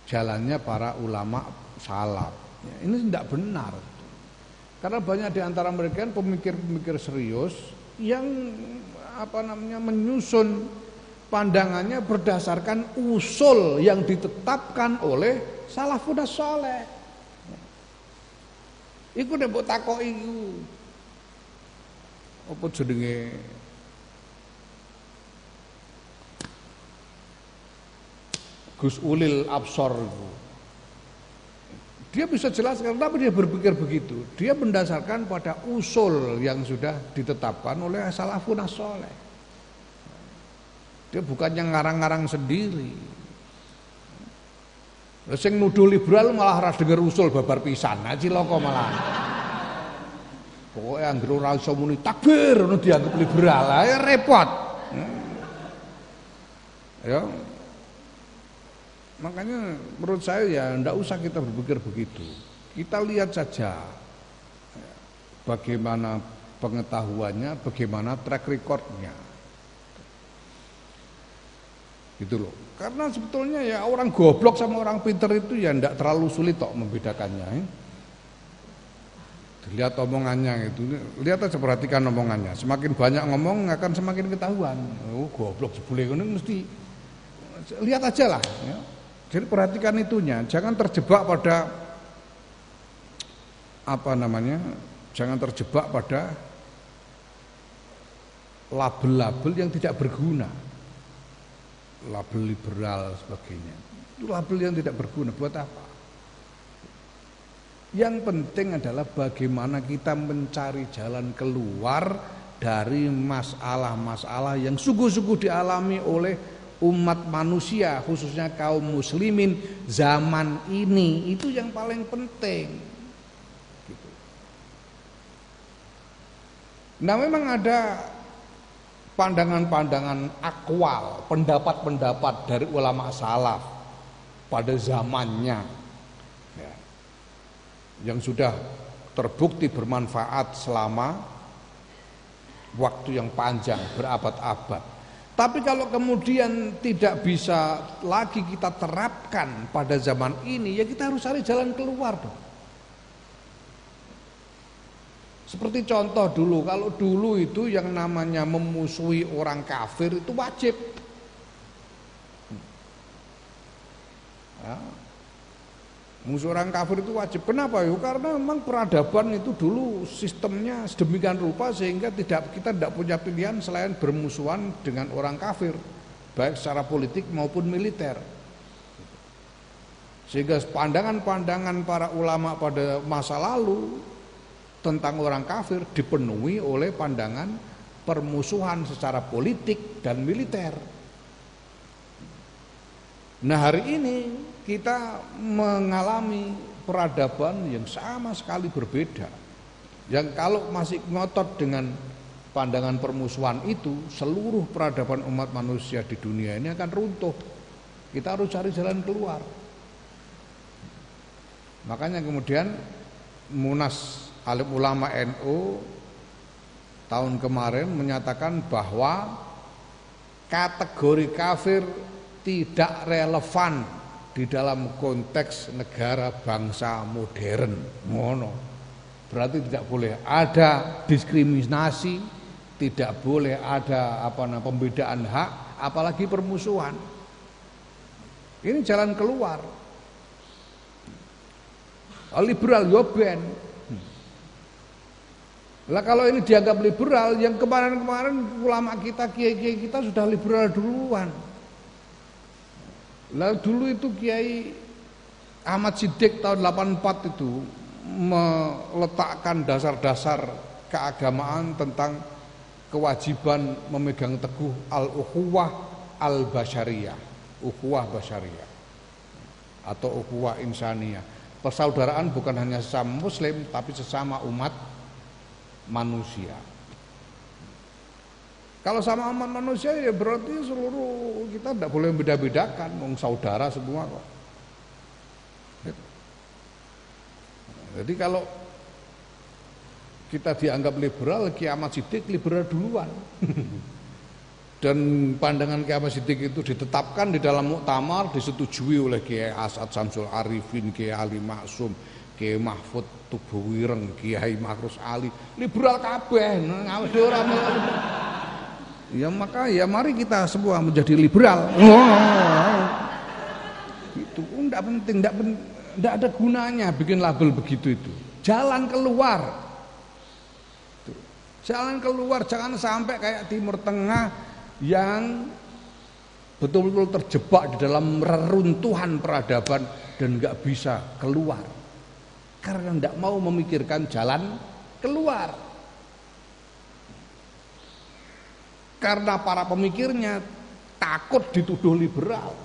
jalannya para ulama salaf. Ya, ini tidak benar. Karena banyak di antara mereka pemikir-pemikir serius yang apa namanya menyusun pandangannya berdasarkan usul yang ditetapkan oleh salafun saleh. Iku nek mbok takoki iku. Apa jenenge? Gus Ulil Absor. Dia bisa jelaskan, tapi dia berpikir begitu. Dia mendasarkan pada usul yang sudah ditetapkan oleh salafun soleh. Dia bukannya ngarang-ngarang sendiri. Sing nuduh liberal malah ras denger usul babar pisan, nah cilaka malah. Pokoknya anggere ora iso muni takbir dianggap liberal, ya repot. Ya, Makanya menurut saya ya tidak usah kita berpikir begitu. Kita lihat saja bagaimana pengetahuannya, bagaimana track recordnya. Gitu loh. Karena sebetulnya ya orang goblok sama orang pinter itu ya tidak terlalu sulit kok membedakannya. Ya. Lihat omongannya itu, lihat aja perhatikan omongannya. Semakin banyak ngomong akan semakin ketahuan. Oh goblok sebule ini mesti lihat aja lah. Ya. Jadi perhatikan itunya, jangan terjebak pada apa namanya? Jangan terjebak pada label-label yang tidak berguna. Label liberal sebagainya. Itu label yang tidak berguna buat apa? Yang penting adalah bagaimana kita mencari jalan keluar dari masalah-masalah yang sungguh-sungguh dialami oleh umat manusia khususnya kaum muslimin zaman ini itu yang paling penting. Gitu. nah memang ada pandangan-pandangan akwal pendapat-pendapat dari ulama salaf pada zamannya. Ya, yang sudah terbukti bermanfaat selama waktu yang panjang berabad-abad tapi kalau kemudian tidak bisa lagi kita terapkan pada zaman ini, ya kita harus cari jalan keluar dong. Seperti contoh dulu, kalau dulu itu yang namanya memusuhi orang kafir itu wajib. Ya, Musuh orang kafir itu wajib. Kenapa? Yuk? Karena memang peradaban itu dulu sistemnya sedemikian rupa sehingga tidak kita tidak punya pilihan selain bermusuhan dengan orang kafir, baik secara politik maupun militer. Sehingga pandangan-pandangan para ulama pada masa lalu tentang orang kafir dipenuhi oleh pandangan permusuhan secara politik dan militer. Nah hari ini kita mengalami peradaban yang sama sekali berbeda. Yang kalau masih ngotot dengan pandangan permusuhan itu, seluruh peradaban umat manusia di dunia ini akan runtuh. Kita harus cari jalan keluar. Makanya kemudian Munas Alim Ulama NU tahun kemarin menyatakan bahwa kategori kafir tidak relevan di dalam konteks negara bangsa modern. Ngono. Berarti tidak boleh ada diskriminasi tidak boleh ada apa namanya pembedaan hak apalagi permusuhan. Ini jalan keluar. Liberal yo ben. Lah kalau ini dianggap liberal yang kemarin-kemarin ulama kita kiai-kiai kita sudah liberal duluan Lalu dulu itu Kiai Ahmad Siddiq tahun 84 itu meletakkan dasar-dasar keagamaan tentang kewajiban memegang teguh al-ukhuwah al-basyariyah, ukhuwah basyariyah atau ukhuwah insaniyah. Persaudaraan bukan hanya sesama muslim tapi sesama umat manusia. Kalau sama aman manusia ya berarti seluruh kita tidak boleh beda-bedakan, mau saudara semua kok. Jadi kalau kita dianggap liberal, kiamat sidik liberal duluan. Dan pandangan kiamat sidik itu ditetapkan di dalam muktamar, disetujui oleh Kiai Asad Samsul Arifin, Kiai Ali Maksum, Kiai Mahfud Tubuwireng, Kiai Makrus Ali, liberal kabeh, ngawes ora Ya maka ya mari kita semua menjadi liberal. Itu enggak penting, enggak, enggak ada gunanya bikin label begitu itu. Jalan keluar. Jalan keluar jangan sampai kayak Timur Tengah yang betul-betul terjebak di dalam reruntuhan peradaban dan enggak bisa keluar. karena tidak mau memikirkan jalan keluar. Karena para pemikirnya takut dituduh liberal.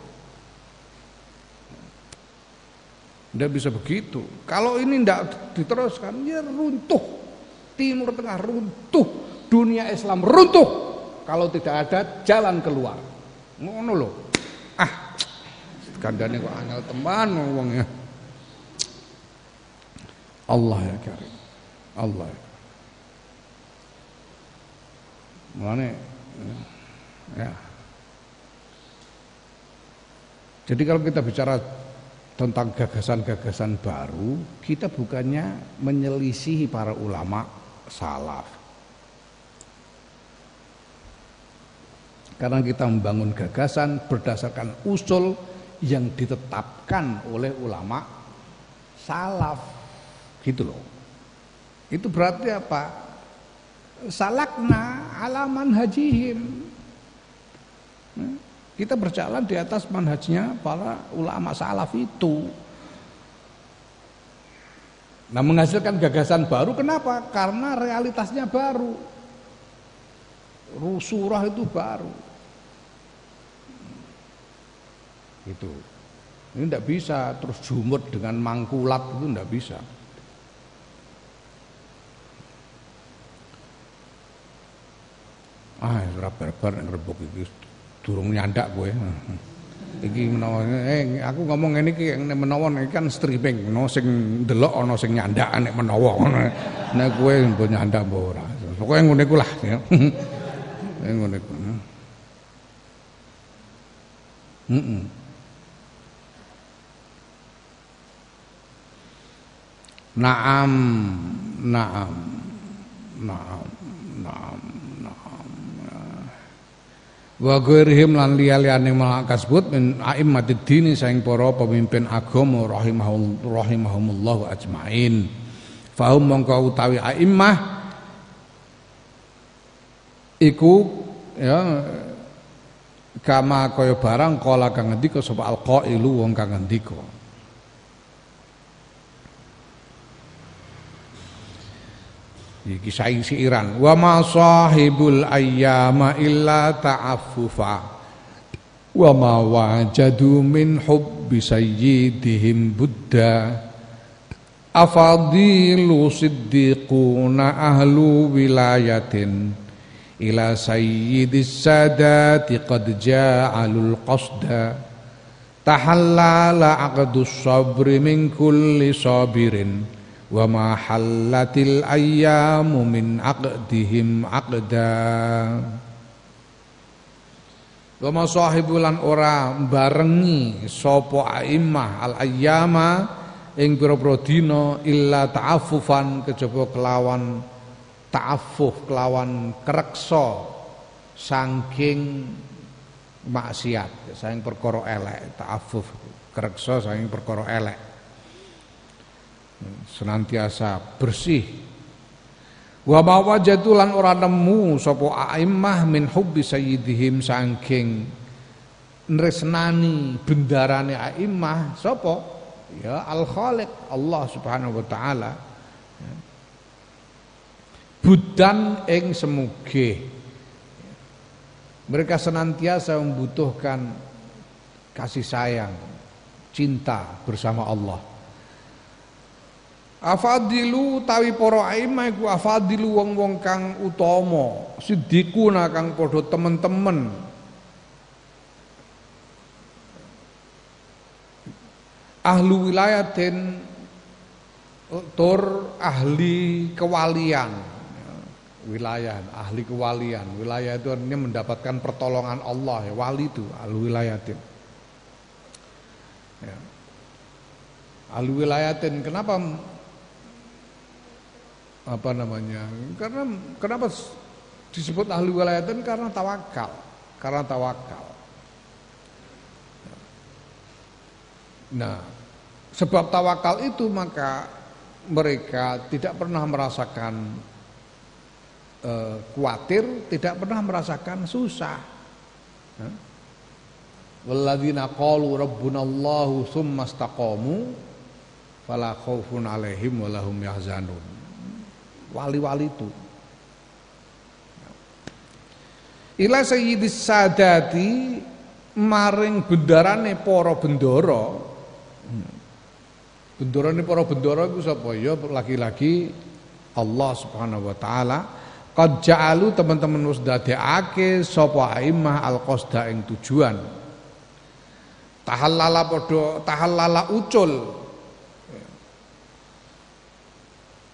Tidak bisa begitu. Kalau ini tidak diteruskan, ya runtuh. Timur Tengah runtuh, dunia Islam runtuh. Kalau tidak ada jalan keluar. Ngono loh. Ah, kandane kok angel teman ngomongnya. Allah ya karim. Allah. Mulane ya. Jadi kalau kita bicara tentang gagasan-gagasan baru, kita bukannya menyelisihi para ulama salaf. Karena kita membangun gagasan berdasarkan usul yang ditetapkan oleh ulama salaf. Gitu loh. Itu berarti apa? Salakna alaman hajihim. Kita berjalan di atas manhajnya para ulama salaf itu. Nah menghasilkan gagasan baru kenapa? Karena realitasnya baru. Rusurah itu baru. Itu. Ini tidak bisa terus jumut dengan mangkulat itu tidak bisa. Ah ora barbar nek rebuk iki. Durung nyandak kowe. Iki menawa eh aku ngomong ngene iki menawa iki kan streaming no sing ndelok ana sing nyandak nek menawa. Nek kowe mbok nyandak mbok ora. Pokoke ngene iku lah ya. Ngene iku heeh Naam, naam, naam, naam wa ghairihim lan liya-liyane malak kasebut min aimmatid dini saing para pemimpin agama rahimahum rahimahumullah ajmain. Fahum mongko utawi aimmah iku ya kama kaya barang kala kang ngendika sapa alqailu wong kang ngendika Iki saing siiran. Wa ma sahibul ayyama illa ta'affufa. Wa ma wajadu min hubbi sayyidihim buddha. Afadilu siddiquna ahlu wilayatin ila sayyidis sadati qad ja'alul qasda tahallala aqdus sabri min kulli sabirin wa ma hallatil ayyamu min aqdihim aqda. Wa ma sahibulan ora barengi sapa aimmah al ayyama ing pira-pira dina illa ta'affufan kejaba kelawan ta'affuf kelawan kreksa saking maksiat saking perkara elek ta'affuf kreksa saking perkara elek senantiasa bersih. Wa mawajatu lan ora nemu sapa aimmah min hubbi sayyidihim saking nresnani bendarane aimmah sapa? Ya al khaliq Allah subhanahu wa taala. Budan ing semuge. Mereka senantiasa membutuhkan kasih sayang cinta bersama Allah Afadilu tawi para aimah iku afadilu wong-wong kang utama, siddiquna kang padha temen-temen. Ahlu wilayatin tur ahli kewalian. Wilayah, ahli kewalian. Wilayah itu artinya mendapatkan pertolongan Allah ya, wali itu ahlu wilayatin. Ya. Ahlu wilayatin kenapa apa namanya karena kenapa disebut ahli wilayatan karena tawakal karena tawakal. Nah sebab tawakal itu maka mereka tidak pernah merasakan uh, khawatir tidak pernah merasakan susah. Walladzina qalu rabbunallahu tsumma istaqamu fala khaufun alaihim walahum yahzanun. Wali-wali itu. Ila sayyidis sadati maring bendarane para bendara. Bendarane para bendara iku sapa? Ya laki-laki Allah Subhanahu wa taala. Qad ja'alu teman-teman wis dadekake sapa aimah al-qasda ing tujuan. Tahallala padha tahallala ucul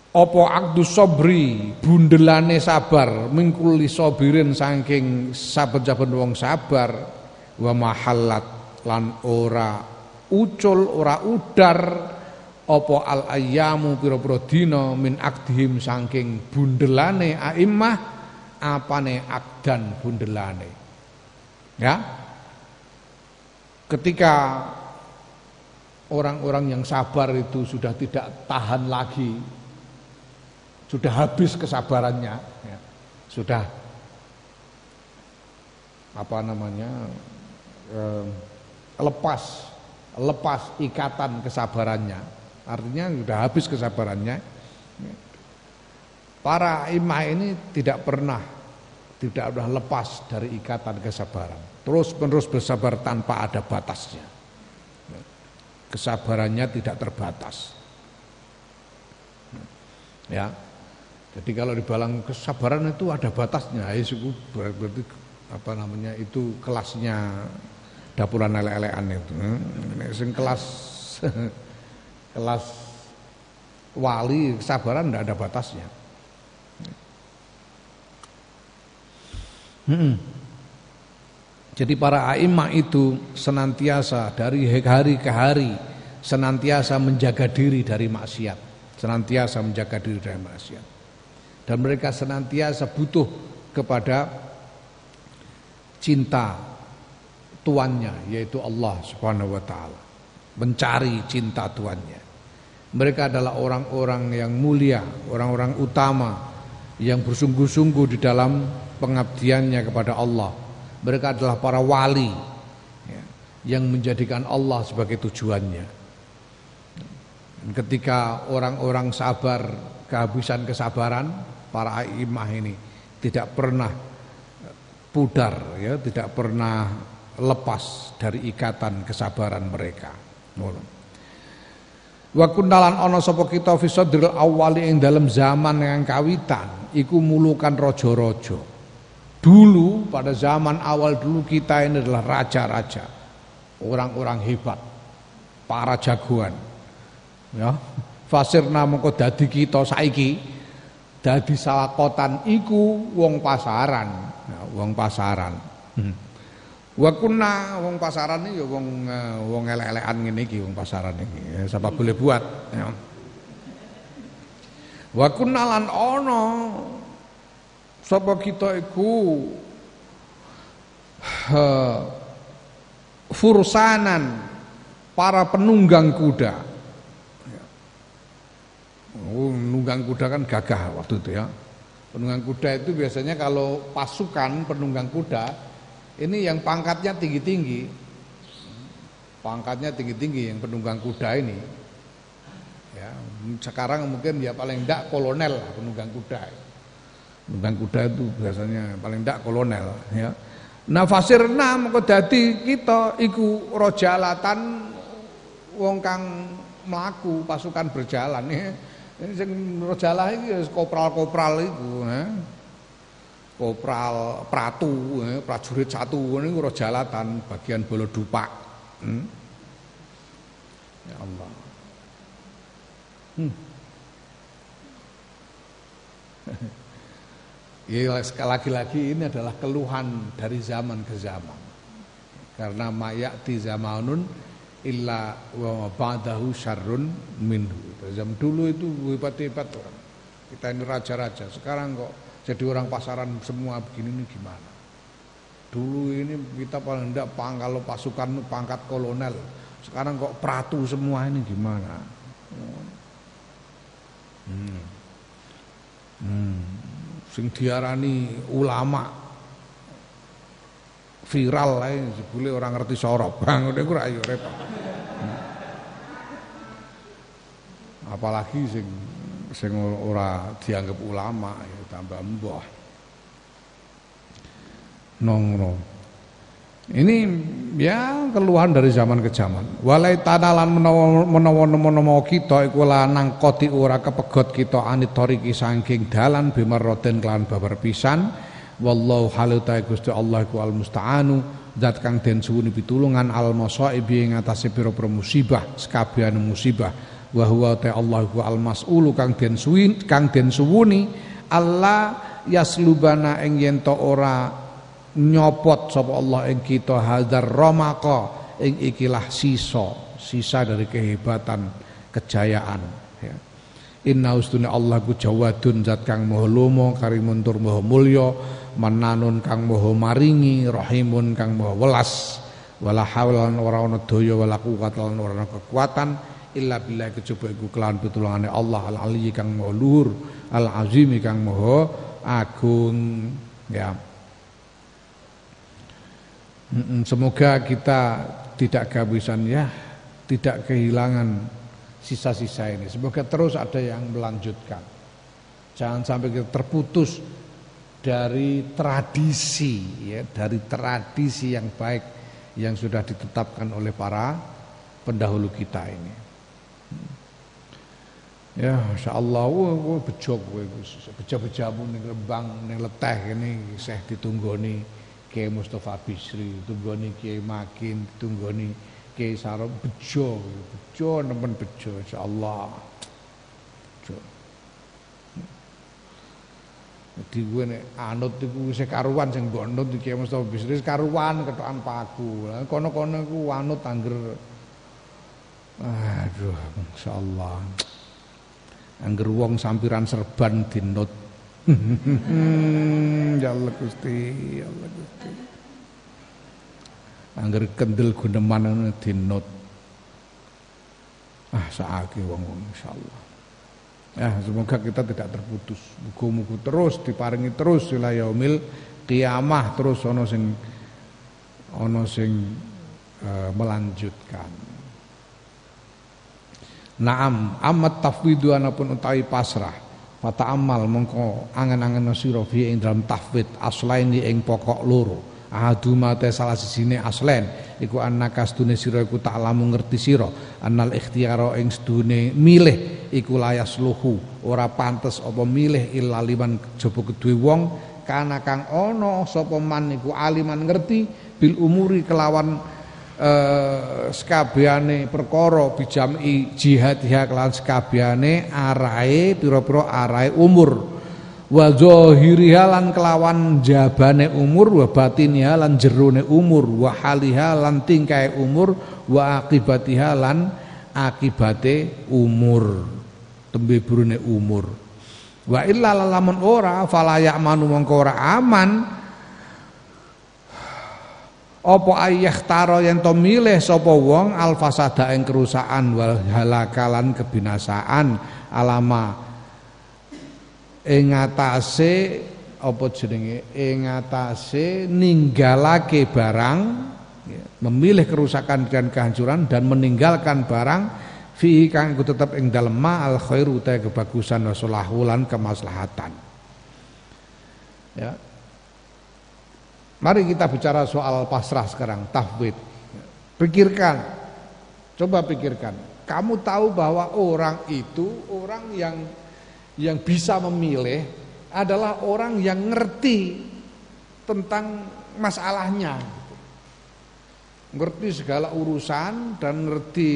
apa akdu sobri bundelane sabar? Mingkuli sobirin saking saben-saben wong sabar. Wa mahallat lan ora ucul ora udar. Apa al ayyamu pira-pira dina min akdihim saking bundelane aimmah? Apane akdan bundelane? Ya? Ketika orang-orang yang sabar itu sudah tidak tahan lagi sudah habis kesabarannya, ya. sudah apa namanya eh, lepas lepas ikatan kesabarannya, artinya sudah habis kesabarannya. Ya. Para imam ini tidak pernah tidak pernah lepas dari ikatan kesabaran, terus menerus bersabar tanpa ada batasnya. Ya. Kesabarannya tidak terbatas. Ya, jadi kalau dibalang kesabaran itu ada batasnya. Ya berarti apa namanya itu kelasnya dapuran lele-lelean itu. Sing kelas kelas wali kesabaran tidak ada batasnya. Hmm. Jadi para aimah itu senantiasa dari hari ke hari senantiasa menjaga diri dari maksiat, senantiasa menjaga diri dari maksiat dan mereka senantiasa butuh kepada cinta tuannya yaitu Allah Subhanahu wa taala. Mencari cinta tuannya. Mereka adalah orang-orang yang mulia orang-orang utama yang bersungguh-sungguh di dalam pengabdiannya kepada Allah. Mereka adalah para wali ya, yang menjadikan Allah sebagai tujuannya. Ketika orang-orang sabar kehabisan kesabaran para imah ini tidak pernah pudar ya, tidak pernah lepas dari ikatan kesabaran mereka. Wa kunnalan ana sapa kita fi sadril awali ing dalam zaman yang kawitan iku mulukan raja-raja. Dulu pada zaman awal dulu kita ini adalah raja-raja. Orang-orang hebat, para jagoan. Ya. Fasirna mengko dadi kita saiki dadi sawakotan iku wong pasaran nah, wong pasaran hmm. wa kunna wong pasaran ya wong uh, wong elek-elekan ngene iki wong pasaran iki ya, siapa boleh buat ya. wa kunna lan ana sapa kita iku uh, fursanan para penunggang kuda Oh, nunggang kuda kan gagah waktu itu ya. Penunggang kuda itu biasanya kalau pasukan penunggang kuda ini yang pangkatnya tinggi-tinggi. Pangkatnya tinggi-tinggi yang penunggang kuda ini. Ya, sekarang mungkin ya paling tidak kolonel lah penunggang kuda. Penunggang kuda itu biasanya paling tidak kolonel ya. Nah fasirna mengko dadi kita iku rojalatan wong kang mlaku pasukan berjalan ya. Ini sing rojalah iki ya kopral-kopral iku, eh. Kopral pratu, eh, prajurit satu ini rojalatan bagian bolo dupak. Hmm? Ya Allah. Hmm. Ya lagi-lagi ini adalah keluhan dari zaman ke zaman. Karena mayati zamanun illa wa ba'dahu syarrun minhu. Zaman dulu itu hebat-hebat orang. Kita ini raja-raja. Sekarang kok jadi orang pasaran semua begini ini gimana? Dulu ini kita paling tidak pang kalau pasukan pangkat kolonel. Sekarang kok pratu semua ini gimana? Hmm. Hmm. Sing diarani ulama viral lah boleh orang ngerti sorok bang udah gue ayo repot apalagi sing sing ora dianggap ulama ya tambah mbah nongro ini ya keluhan dari zaman ke zaman. Walai tanalan menawa menawa kita iku lanang koti ora kepegot kita anit toriki saking dalan bimarroten kelan babar pisan. Wallahu halu ta Gusti Allah iku al musta'anu zat kang den suwuni pitulungan al masaibi ing atase pira-pira musibah musibah. Wa huwa Allah iku al mas'ulu kang den suwin kang den suwuni Allah yaslubana ing yen ora nyopot sapa Allah ing kita hadar romaka ing ikilah sisa sisa dari kehebatan kejayaan ya. Inna ustune Allah ku jawadun zat kang maha lomo karimun tur maha mulya mananun kang maha maringi rahimun kang maha welas wala haula ora ana daya wala quwwata lan ora kekuatan illa billah kejaba iku kelawan pitulungane Allah al ali kang maha luhur al azimi kang maha agung ya Semoga kita tidak kehabisan ya, tidak kehilangan sisa-sisa ini. Semoga terus ada yang melanjutkan. Jangan sampai kita terputus dari tradisi ya, dari tradisi yang baik yang sudah ditetapkan oleh para pendahulu kita ini. Ya, Masya Allah, wah, wah bejok, beja-bejamu nih rembang, nih leteh ini, saya ditunggoni. Kiai Mustafa Bisri, tunggoni Kiai Makin, tunggoni Kiai Sarap bejo, bejo nemen bejo insyaallah. Bejo. Jadi gue nek anut iku wis karuan sing mbok anut Kiai Mustafa Bisri karuan ketokan paku. Kono-kono iku anut angger Aduh, insyaallah. Angger wong sampiran serban dinut ya Allah Gusti, ya Allah Gusti. Angger kendel guneman dinot. Ah saaki wong-wong insyaallah. Ya, semoga kita tidak terputus. Muga-muga terus diparingi terus ila yaumil kiamah terus ana sing ana sing uh, melanjutkan. Naam, amat tafwidu anapun utawi pasrah Fata amal mongko angen-angen sira fi ing dalam tafwid aslain ing pokok loro. Ahaduma te salah sisine aslen. Iku annaka sedune sira iku tak lamu ngerti sira. Annal ikhtiyara ing sedune milih iku layas luhu ora pantes apa milih illa liman jaba kedue wong. Kana kang ana sapa man iku aliman ngerti bil umuri kelawan eh, sekabehane perkara bijami jihad ya kelan sekabehane arahe pira-pira arahe umur wa zahiriha lan kelawan jabane umur wa batiniha lan jerone umur wa haliha lan tingkae umur wa akibatiha lan akibate umur tembe burune umur. Wa illa lamun ora fala ya'manu mongko ora aman. Apa ayah taro yang to milih sapa wong alfasada ing kerusakan wal halakalan kebinasaan. Alama ing atase apa jenenge? Ing atase ninggalake barang ya, memilih kerusakan dan kehancuran dan meninggalkan barang fi kang tetap ing dalem ma al khairu ta kebagusan wa kemaslahatan. Ya. Mari kita bicara soal pasrah sekarang, tafwid. Pikirkan, coba pikirkan. Kamu tahu bahwa orang itu orang yang yang bisa memilih adalah orang yang ngerti tentang masalahnya. Ngerti segala urusan dan ngerti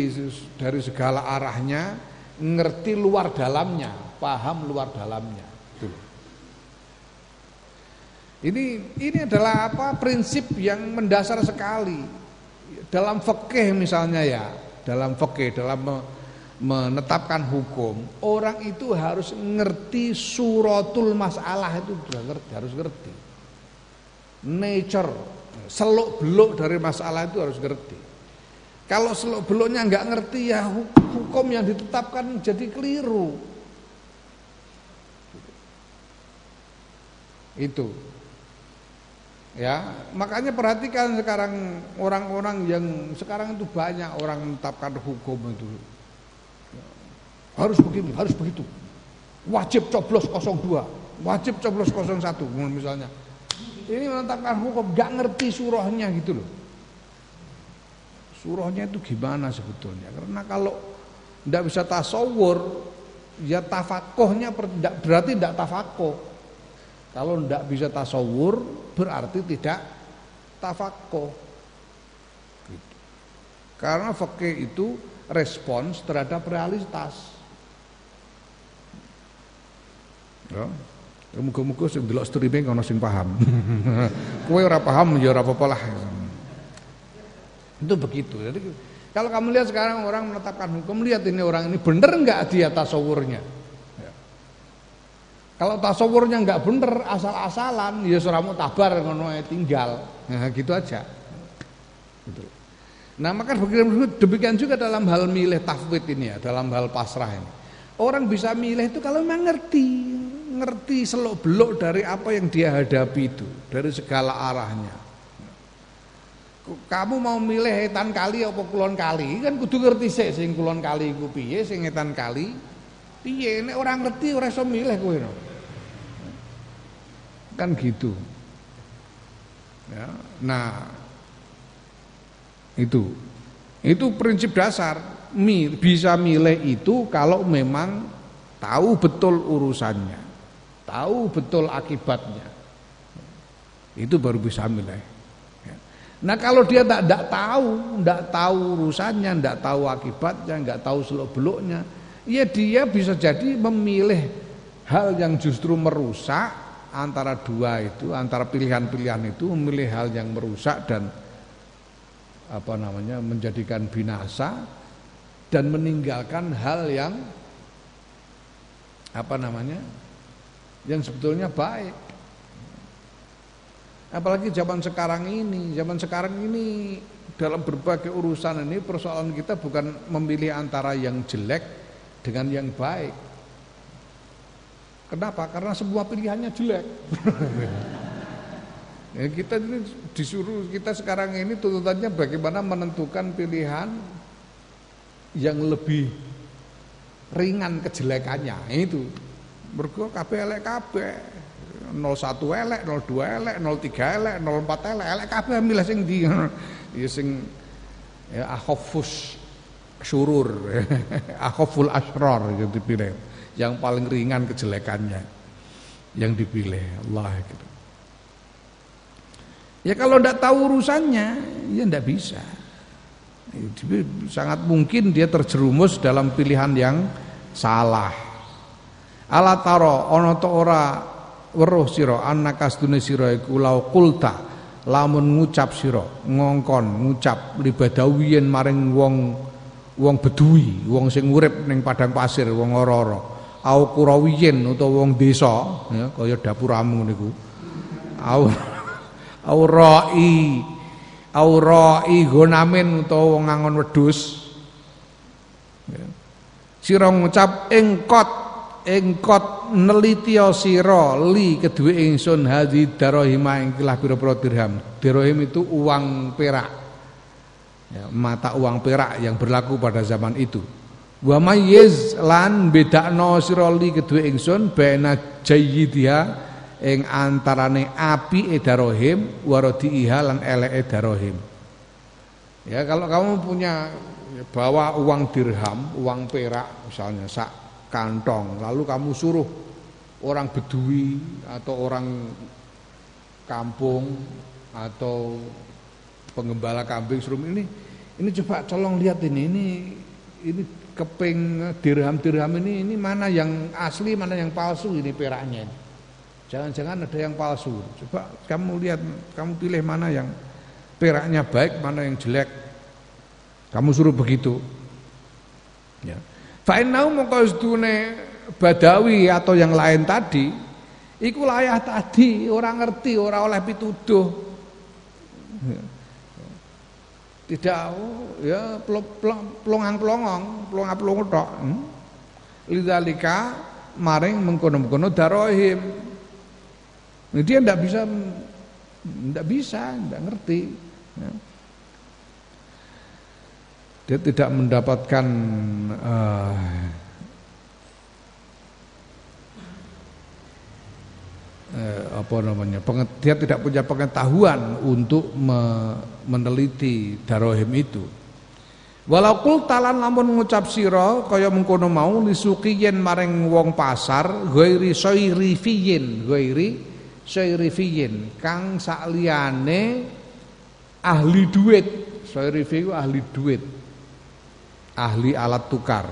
dari segala arahnya, ngerti luar dalamnya, paham luar dalamnya. Ini ini adalah apa prinsip yang mendasar sekali dalam fikih misalnya ya, dalam fikih dalam menetapkan hukum, orang itu harus ngerti suratul masalah itu sudah ngerti, harus ngerti. Nature, seluk beluk dari masalah itu harus ngerti. Kalau seluk beluknya nggak ngerti ya hukum yang ditetapkan jadi keliru. Itu. Ya, makanya perhatikan sekarang orang-orang yang sekarang itu banyak orang menetapkan hukum itu. Harus begini, harus begitu. Wajib coblos 02, wajib coblos 01 misalnya. Ini menetapkan hukum, gak ngerti surahnya gitu loh. Surahnya itu gimana sebetulnya? Karena kalau tidak bisa tasawur, ya tafakohnya berarti tidak tafakoh. Kalau tidak bisa tasawur, berarti tidak tafakoh. Gitu. Karena fakih itu respons terhadap realitas. Ya. Muga-muga sing delok streaming ana sing paham. Kowe ora paham ya ora apa-apa lah. Itu begitu. Jadi kalau kamu lihat sekarang orang menetapkan hukum, lihat ini orang ini benar enggak dia tasawurnya. Ya. Kalau tasawurnya enggak benar, asal-asalan, ya suramu tabar ngono tinggal. Nah, gitu aja. Gitu. Nah, maka demikian juga dalam hal milih tafwid ini ya, dalam hal pasrah ini. Orang bisa milih itu kalau memang ngerti, ngerti selok belok dari apa yang dia hadapi itu, dari segala arahnya. Kamu mau milih etan kali apa kulon kali, kan kudu ngerti sih sing kulon kali iku piye, sing etan kali piye. Nek orang ngerti ora iso milih kowe. Kan gitu. Ya. Nah, itu itu prinsip dasar bisa milih itu kalau memang tahu betul urusannya tahu betul akibatnya. Itu baru bisa milih. Ya. Nah kalau dia tak tidak tahu, tidak tahu urusannya, tidak tahu akibatnya, nggak tahu seluk beluknya, ya dia bisa jadi memilih hal yang justru merusak antara dua itu, antara pilihan-pilihan itu memilih hal yang merusak dan apa namanya menjadikan binasa dan meninggalkan hal yang apa namanya yang sebetulnya baik. Apalagi zaman sekarang ini, zaman sekarang ini dalam berbagai urusan ini persoalan kita bukan memilih antara yang jelek dengan yang baik. Kenapa? Karena semua pilihannya jelek. ya, kita disuruh kita sekarang ini tuntutannya bagaimana menentukan pilihan yang lebih ringan kejelekannya itu Mergo kabeh elek kabeh. 01 elek, 02 elek, 03 elek, 04 elek, elek kabeh milih sing ndi. Ya sing ya akhafus syurur, akhaful asrar yang dipilih. Yang paling ringan kejelekannya yang dipilih Allah gitu. Ya kalau tidak tahu urusannya, ya tidak bisa. Sangat mungkin dia terjerumus dalam pilihan yang salah. Ala taro ana ta ora weruh sira annaka sedune sira iku lau kulta lamun ngucap sira ngongkon ngucap libadawiyen maring wong wong beduwi wong sing urip ning padang pasir wong ora-ora. Au kurawiyen utawa wong desa ya kaya dapuramu niku au au rai au rai gonamen utawa wong ngangon wedhus. Ya. sira ngucap engkot engkot nelitya sira li kedue ingsun hadi darahima ing kilah pira-pira dirham. Dirham itu uang perak. Ya, mata uang perak yang berlaku pada zaman itu. Wa mayyiz lan bedakno sira li kedue ingsun baina jayyidiha ing antarane api edarohim waradiha lan eleke darohim. Ya kalau kamu punya bawa uang dirham, uang perak misalnya sak kantong. Lalu kamu suruh orang bedui atau orang kampung atau pengembala kambing suruh ini ini coba colong lihat ini ini ini keping dirham-dirham ini ini mana yang asli mana yang palsu ini peraknya jangan-jangan ada yang palsu. Coba kamu lihat kamu pilih mana yang peraknya baik mana yang jelek. Kamu suruh begitu. Ya Fa'inau mongko sedune badawi atau yang lain tadi iku layah tadi orang ngerti orang oleh pituduh. Tidak ya pelongang pelongong pelongang pelongo tok. Hmm? lidzalika maring mengkono-mengkono darohim. Dia tidak bisa tidak bisa tidak ngerti. Ya dia tidak mendapatkan uh, eh, apa namanya dia tidak punya pengetahuan untuk me, meneliti darohim itu. Walau kul talan lamun ngucap siro kaya mengkono mau lisukiyen maring wong pasar goiri soiri fiyin goiri soiri fiyin. Kang sakliane ahli duit. Soiri fiyin ahli duit ahli alat tukar.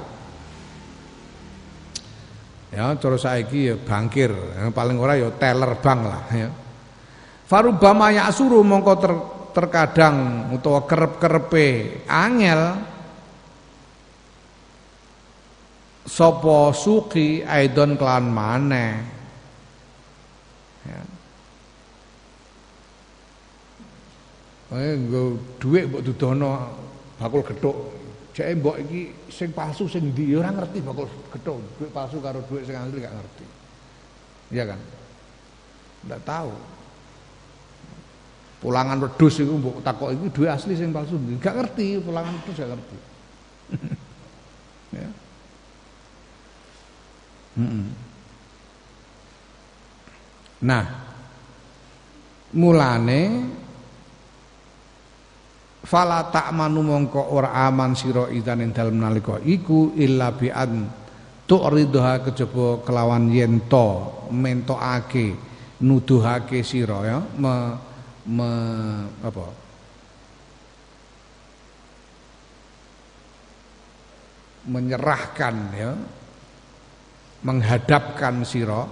Ya cara saiki ya bankir yang paling ora ya teller bank lah ya. Farubama ya'suru mongko ter terkadang utawa kerep-kerepe angel sapa suki aidon kelan maneh. Ya. Eh nggo dhuwit mbok dudono bakul gethuk. Jeke mbok iki sing palsu sing ndi ya ora ngerti bakul gethuk. Dhuwit palsu karo dhuwit sing asli gak ngerti. Iya kan? Ndak tahu. Pulangan wedhus iku mbok takok iki duit asli sing palsu. Gak ngerti, pulangan wedhus gak ngerti. ya. Hmm. Nah, mulane fala ta'manu mongko ora aman sira idan ing dalem nalika iku illa bi an tu'ridha kejaba kelawan yen to mentokake nuduhake sira ya. Me me, apa? Menyerahkan ya. Menghadapkan sira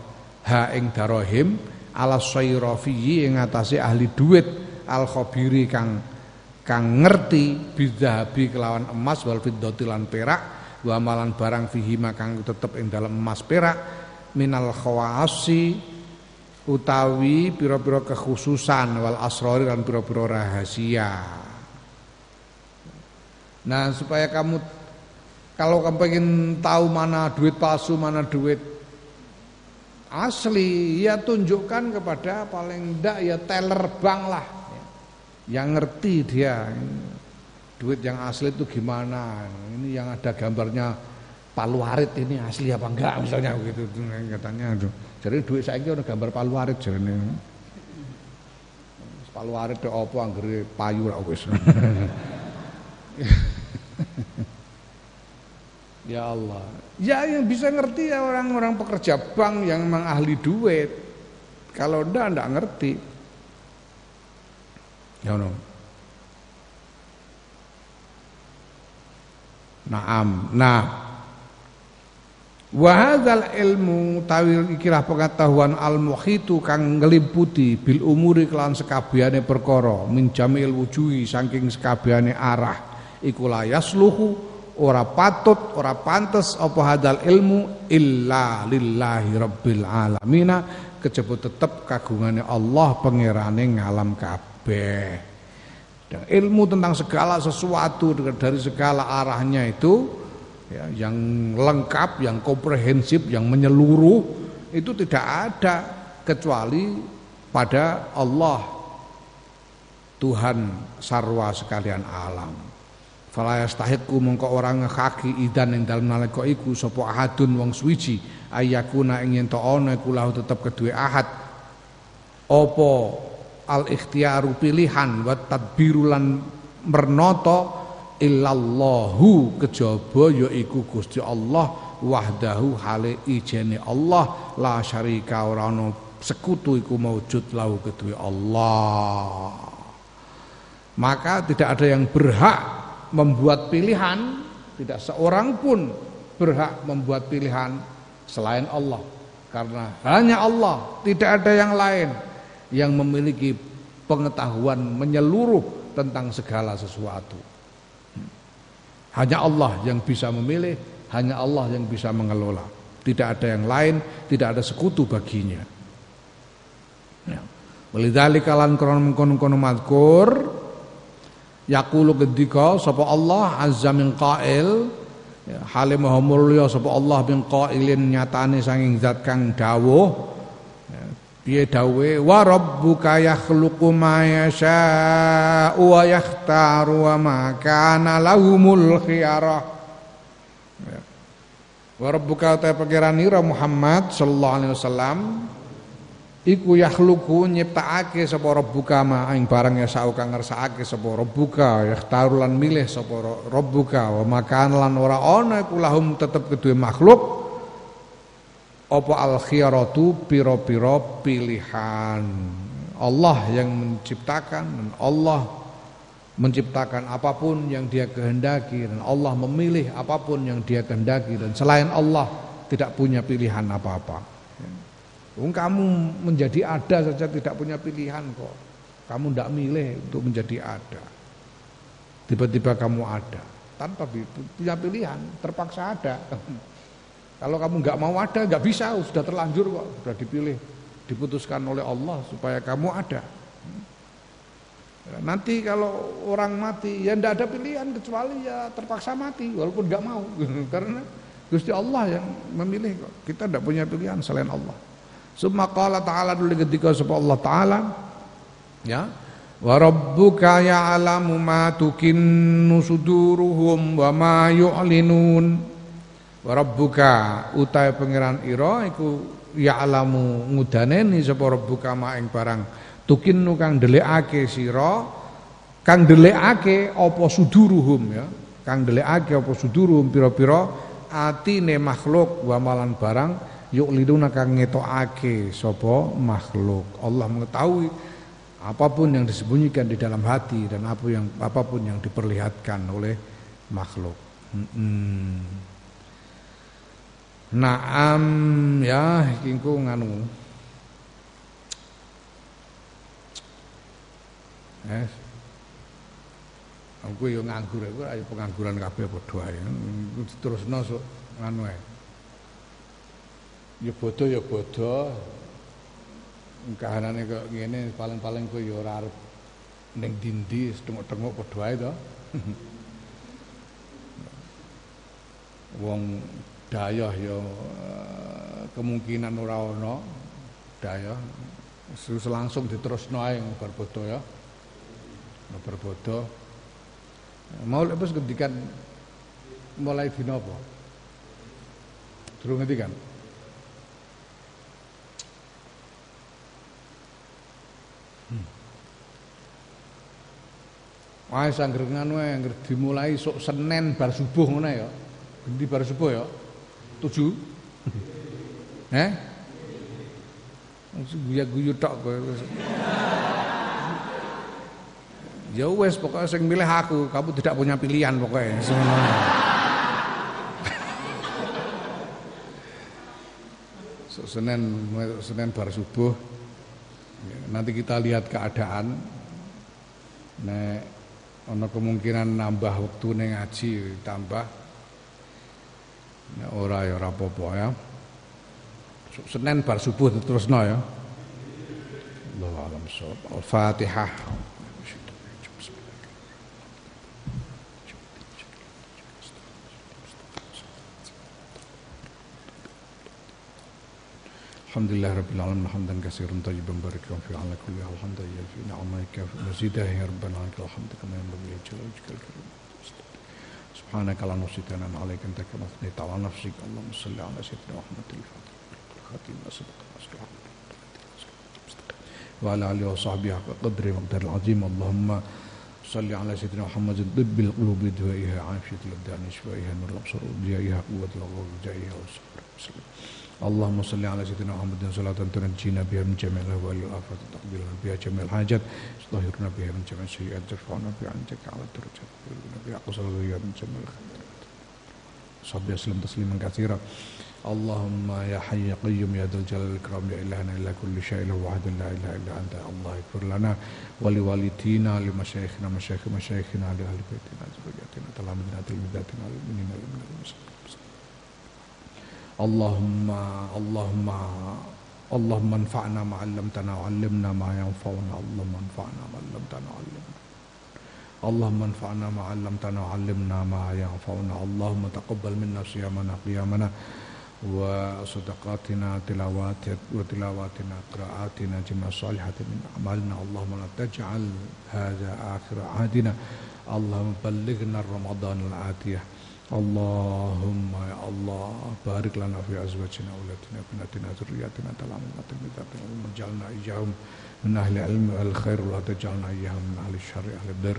ha ing darohim ala sayrafi ing ahli duit al khabiri kang kang ngerti bidahabi kelawan emas wal fiddati lan perak wa malan barang fihi kang tetep ing dalam emas perak minal khawasi utawi pira-pira kekhususan wal asrori dan pira-pira rahasia. Nah, supaya kamu kalau kamu pengen tahu mana duit palsu, mana duit asli, ya tunjukkan kepada paling ndak ya teller bank lah. Yang ngerti dia duit yang asli itu gimana. Ini yang ada gambarnya palu arit ini asli apa enggak misalnya begitu katanya itu. Jadi duit saya ini gambar palu arit ini. Palu arit itu apa anggere payu lah wis. ya Allah. Ya yang bisa ngerti ya orang-orang pekerja bank yang memang ahli duit. Kalau ndak ndak ngerti. Ya no. Naam. Nah, Wa ilmu tawil ikilah pengetahuan al muhitu kang ngeliputi bil umuri kelan sekabehane perkara min jamil saking sekabehane arah iku yasluhu ora patut ora pantes apa hadal ilmu illa lillahi rabbil alamin kejaba tetep kagungane Allah pangerane ngalam kabeh dan ilmu tentang segala sesuatu dari segala arahnya itu ya, yang lengkap, yang komprehensif, yang menyeluruh itu tidak ada kecuali pada Allah Tuhan sarwa sekalian alam. Fala yastahiqu mongko orang ngekaki idan ing dalem nalika iku sapa ahadun wong suwiji ayakuna ing yen to ana iku lahu kedue ahad apa al ikhtiaru pilihan wa tadbirulan mernoto illallahu kejaba yaiku Gusti Allah wahdahu hale ijene Allah la syarika ora ana sekutu iku maujud lahu kedue Allah. Maka tidak ada yang berhak membuat pilihan tidak seorang pun berhak membuat pilihan selain Allah. Karena hanya Allah tidak ada yang lain yang memiliki pengetahuan menyeluruh tentang segala sesuatu hanya Allah yang bisa memilih, hanya Allah yang bisa mengelola. Tidak ada yang lain, tidak ada sekutu baginya. Ya. Walidali kalan krono mengkono-kono madkur Yakulu kedika sapa Allah azza min qail ya, Halim mulya sapa Allah min qailin nyatane sanging zat kang dawuh Piye dawe wa rabbuka yakhluqu ma yasha'u wa yakhtaru wa ma kana lahumul khiyarah. Ya. Wa rabbuka ta Muhammad sallallahu alaihi wasallam iku yakhluqu nyiptakake sapa rabbuka ma ing barang ya sak kang ngersakake sapa rabbuka yakhtaru lan milih sapa rabbuka wa makan lan ora ana iku lahum tetep kedue makhluk apa al khiyaratu pira-pira pilihan Allah yang menciptakan dan Allah menciptakan apa pun yang dia kehendaki dan Allah memilih apa pun yang dia kehendaki dan selain Allah tidak punya pilihan apa-apa. Kamu menjadi ada saja tidak punya pilihan kok. Kamu tidak milih untuk menjadi ada. Tiba-tiba kamu ada tanpa punya pilihan, terpaksa ada. Kalau kamu nggak mau ada, nggak bisa, sudah terlanjur kok, sudah dipilih, diputuskan oleh Allah supaya kamu ada. Nanti kalau orang mati, ya tidak ada pilihan kecuali ya terpaksa mati, walaupun nggak mau, karena Gusti Allah yang memilih kok. Kita tidak punya pilihan selain Allah. Summa qala ta'ala dulu ketika sapa Allah taala ya wa rabbuka ya'lamu ma tukinnu suduruhum wa ma yu'linun rabbuka utahe pangeran ira iku ya'lamu ngudaneni sapa rabbuka ma ing barang tukinnu kang ndelikake sira kang ndelikake apa suduruhum ya kang ndelikake apa suduruhum pira-pira atine makhluk wa malan barang yuk liduna kang ngetokake sapa makhluk. Allah mengetahui apa pun yang disembunyikan di dalam hati dan apa yang apa pun yang diperlihatkan oleh makhluk. Hmm. Naam ya kingku nganu. Eh. Aku yo nganggur aku ayo pengangguran kabeh padha ae. Terusno sok nganu ae ya bodoh ya bodoh kahanane kok ngene paling-paling kowe ya ora arep ning dindi tengok-tengok padha ae to wong dayah ya kemungkinan ora ana. Dayah. Terus langsung diterusno ae bar bodoh ya. Bar bodoh mau lepas ngendikan mulai dina apa? Durung ngendikan? Wah sangger ngono ae dimulai sok Senin bar subuh ngono ya. Gendi bar subuh ya. 7. Eh? Guya-guyu tok kowe. Ya wes pokoknya sing milih aku, kamu tidak punya pilihan pokoknya so, Senin Senin bar subuh. Nanti kita lihat keadaan. Nek ana kemungkinan nambah waktu ning ngaji tambah nek ora ya ora apa-apa ya Senin bar subuh terusno ya Allahu alam Al-Fatihah الحمد لله رب العالمين حمدا كثيرا طيبا باركا في على كل الحمد لله في نعمك مزيدا يا رب العالمين الحمد كما ينبغي لجلال وجهك الكريم سبحانك لا نحصي ثناء عليك أنت كما أثنيت على نفسك. اللهم صل على سيدنا محمد الفاتح الخاتم سبق وعلى آله وصحبه حق قدر وقدر العظيم. اللهم صل على سيدنا محمد طب القلوب دوائها عافية الأبدان شفائها نور الأبصار وديائها قوة الغور جائها والصبر وسلم اللهم صل على سيدنا محمد صلاة تنجينا بها من جميع الأهوال والآفات تقبل بها جميع الحاجات تطهرنا بها من جميع السيئات ترفعنا بها عندك على الدرجات تبلغنا بها قصر الغياب من جميع الخيرات صلي وسلم تسليما كثيرا اللهم يا حي يا قيوم يا ذا الجلال والإكرام لا إله إلا كل شيء له واحد لا إله إلا أنت الله اغفر لنا ولوالدينا لمشايخنا مشايخ مشايخنا لأهل بيتنا ذرياتنا تلامذنا تلميذاتنا للمؤمنين والمسلمين اللهم اللهم اللهم انفعنا ما علمتنا وعلمنا ما ينفعنا اللهم انفعنا ما علمتنا وعلمنا. اللهم انفعنا ما علمتنا وعلمنا ما ينفعنا. اللهم تقبل منا صيامنا قيامنا وصدقاتنا تلاوات وتلاواتنا قراءاتنا جميع الصالحات من أعمالنا. اللهم لا تجعل هذا آخر عهدنا. اللهم بلغنا رمضان الآتية اللهم يا الله بارك لنا في أزواجنا وأولادنا وبناتنا ذرياتنا تلامنا تلميذاتنا ومن تجعلنا إياهم من أهل العلم والخير ولا تجعلنا إياهم من أهل الشر أهل البر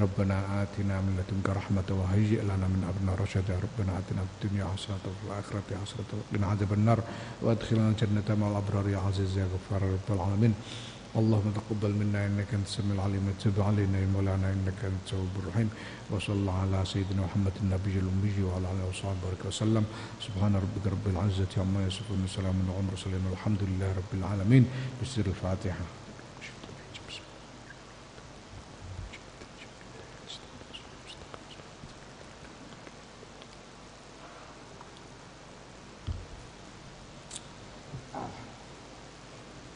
ربنا آتنا من لدنك رحمة وهيئ لنا من أمرنا رشدا ربنا آتنا في الدنيا حسنة وفي الآخرة حسنة وقنا عذاب النار وادخلنا الجنة مع الأبرار يا عزيز يا غفار رب العالمين اللهم تقبل منا إنك أنت السميع العليم. وتب علينا يا مولانا إنك أنت التواب الرحيم. وصلى الله على سيدنا محمد النبي الأمي وعلى آله وصحبه وسلم. سبحان ربك رب العزة عما يصفون وسلام على المرسلين والحمد لله رب العالمين. بسر الفاتحة.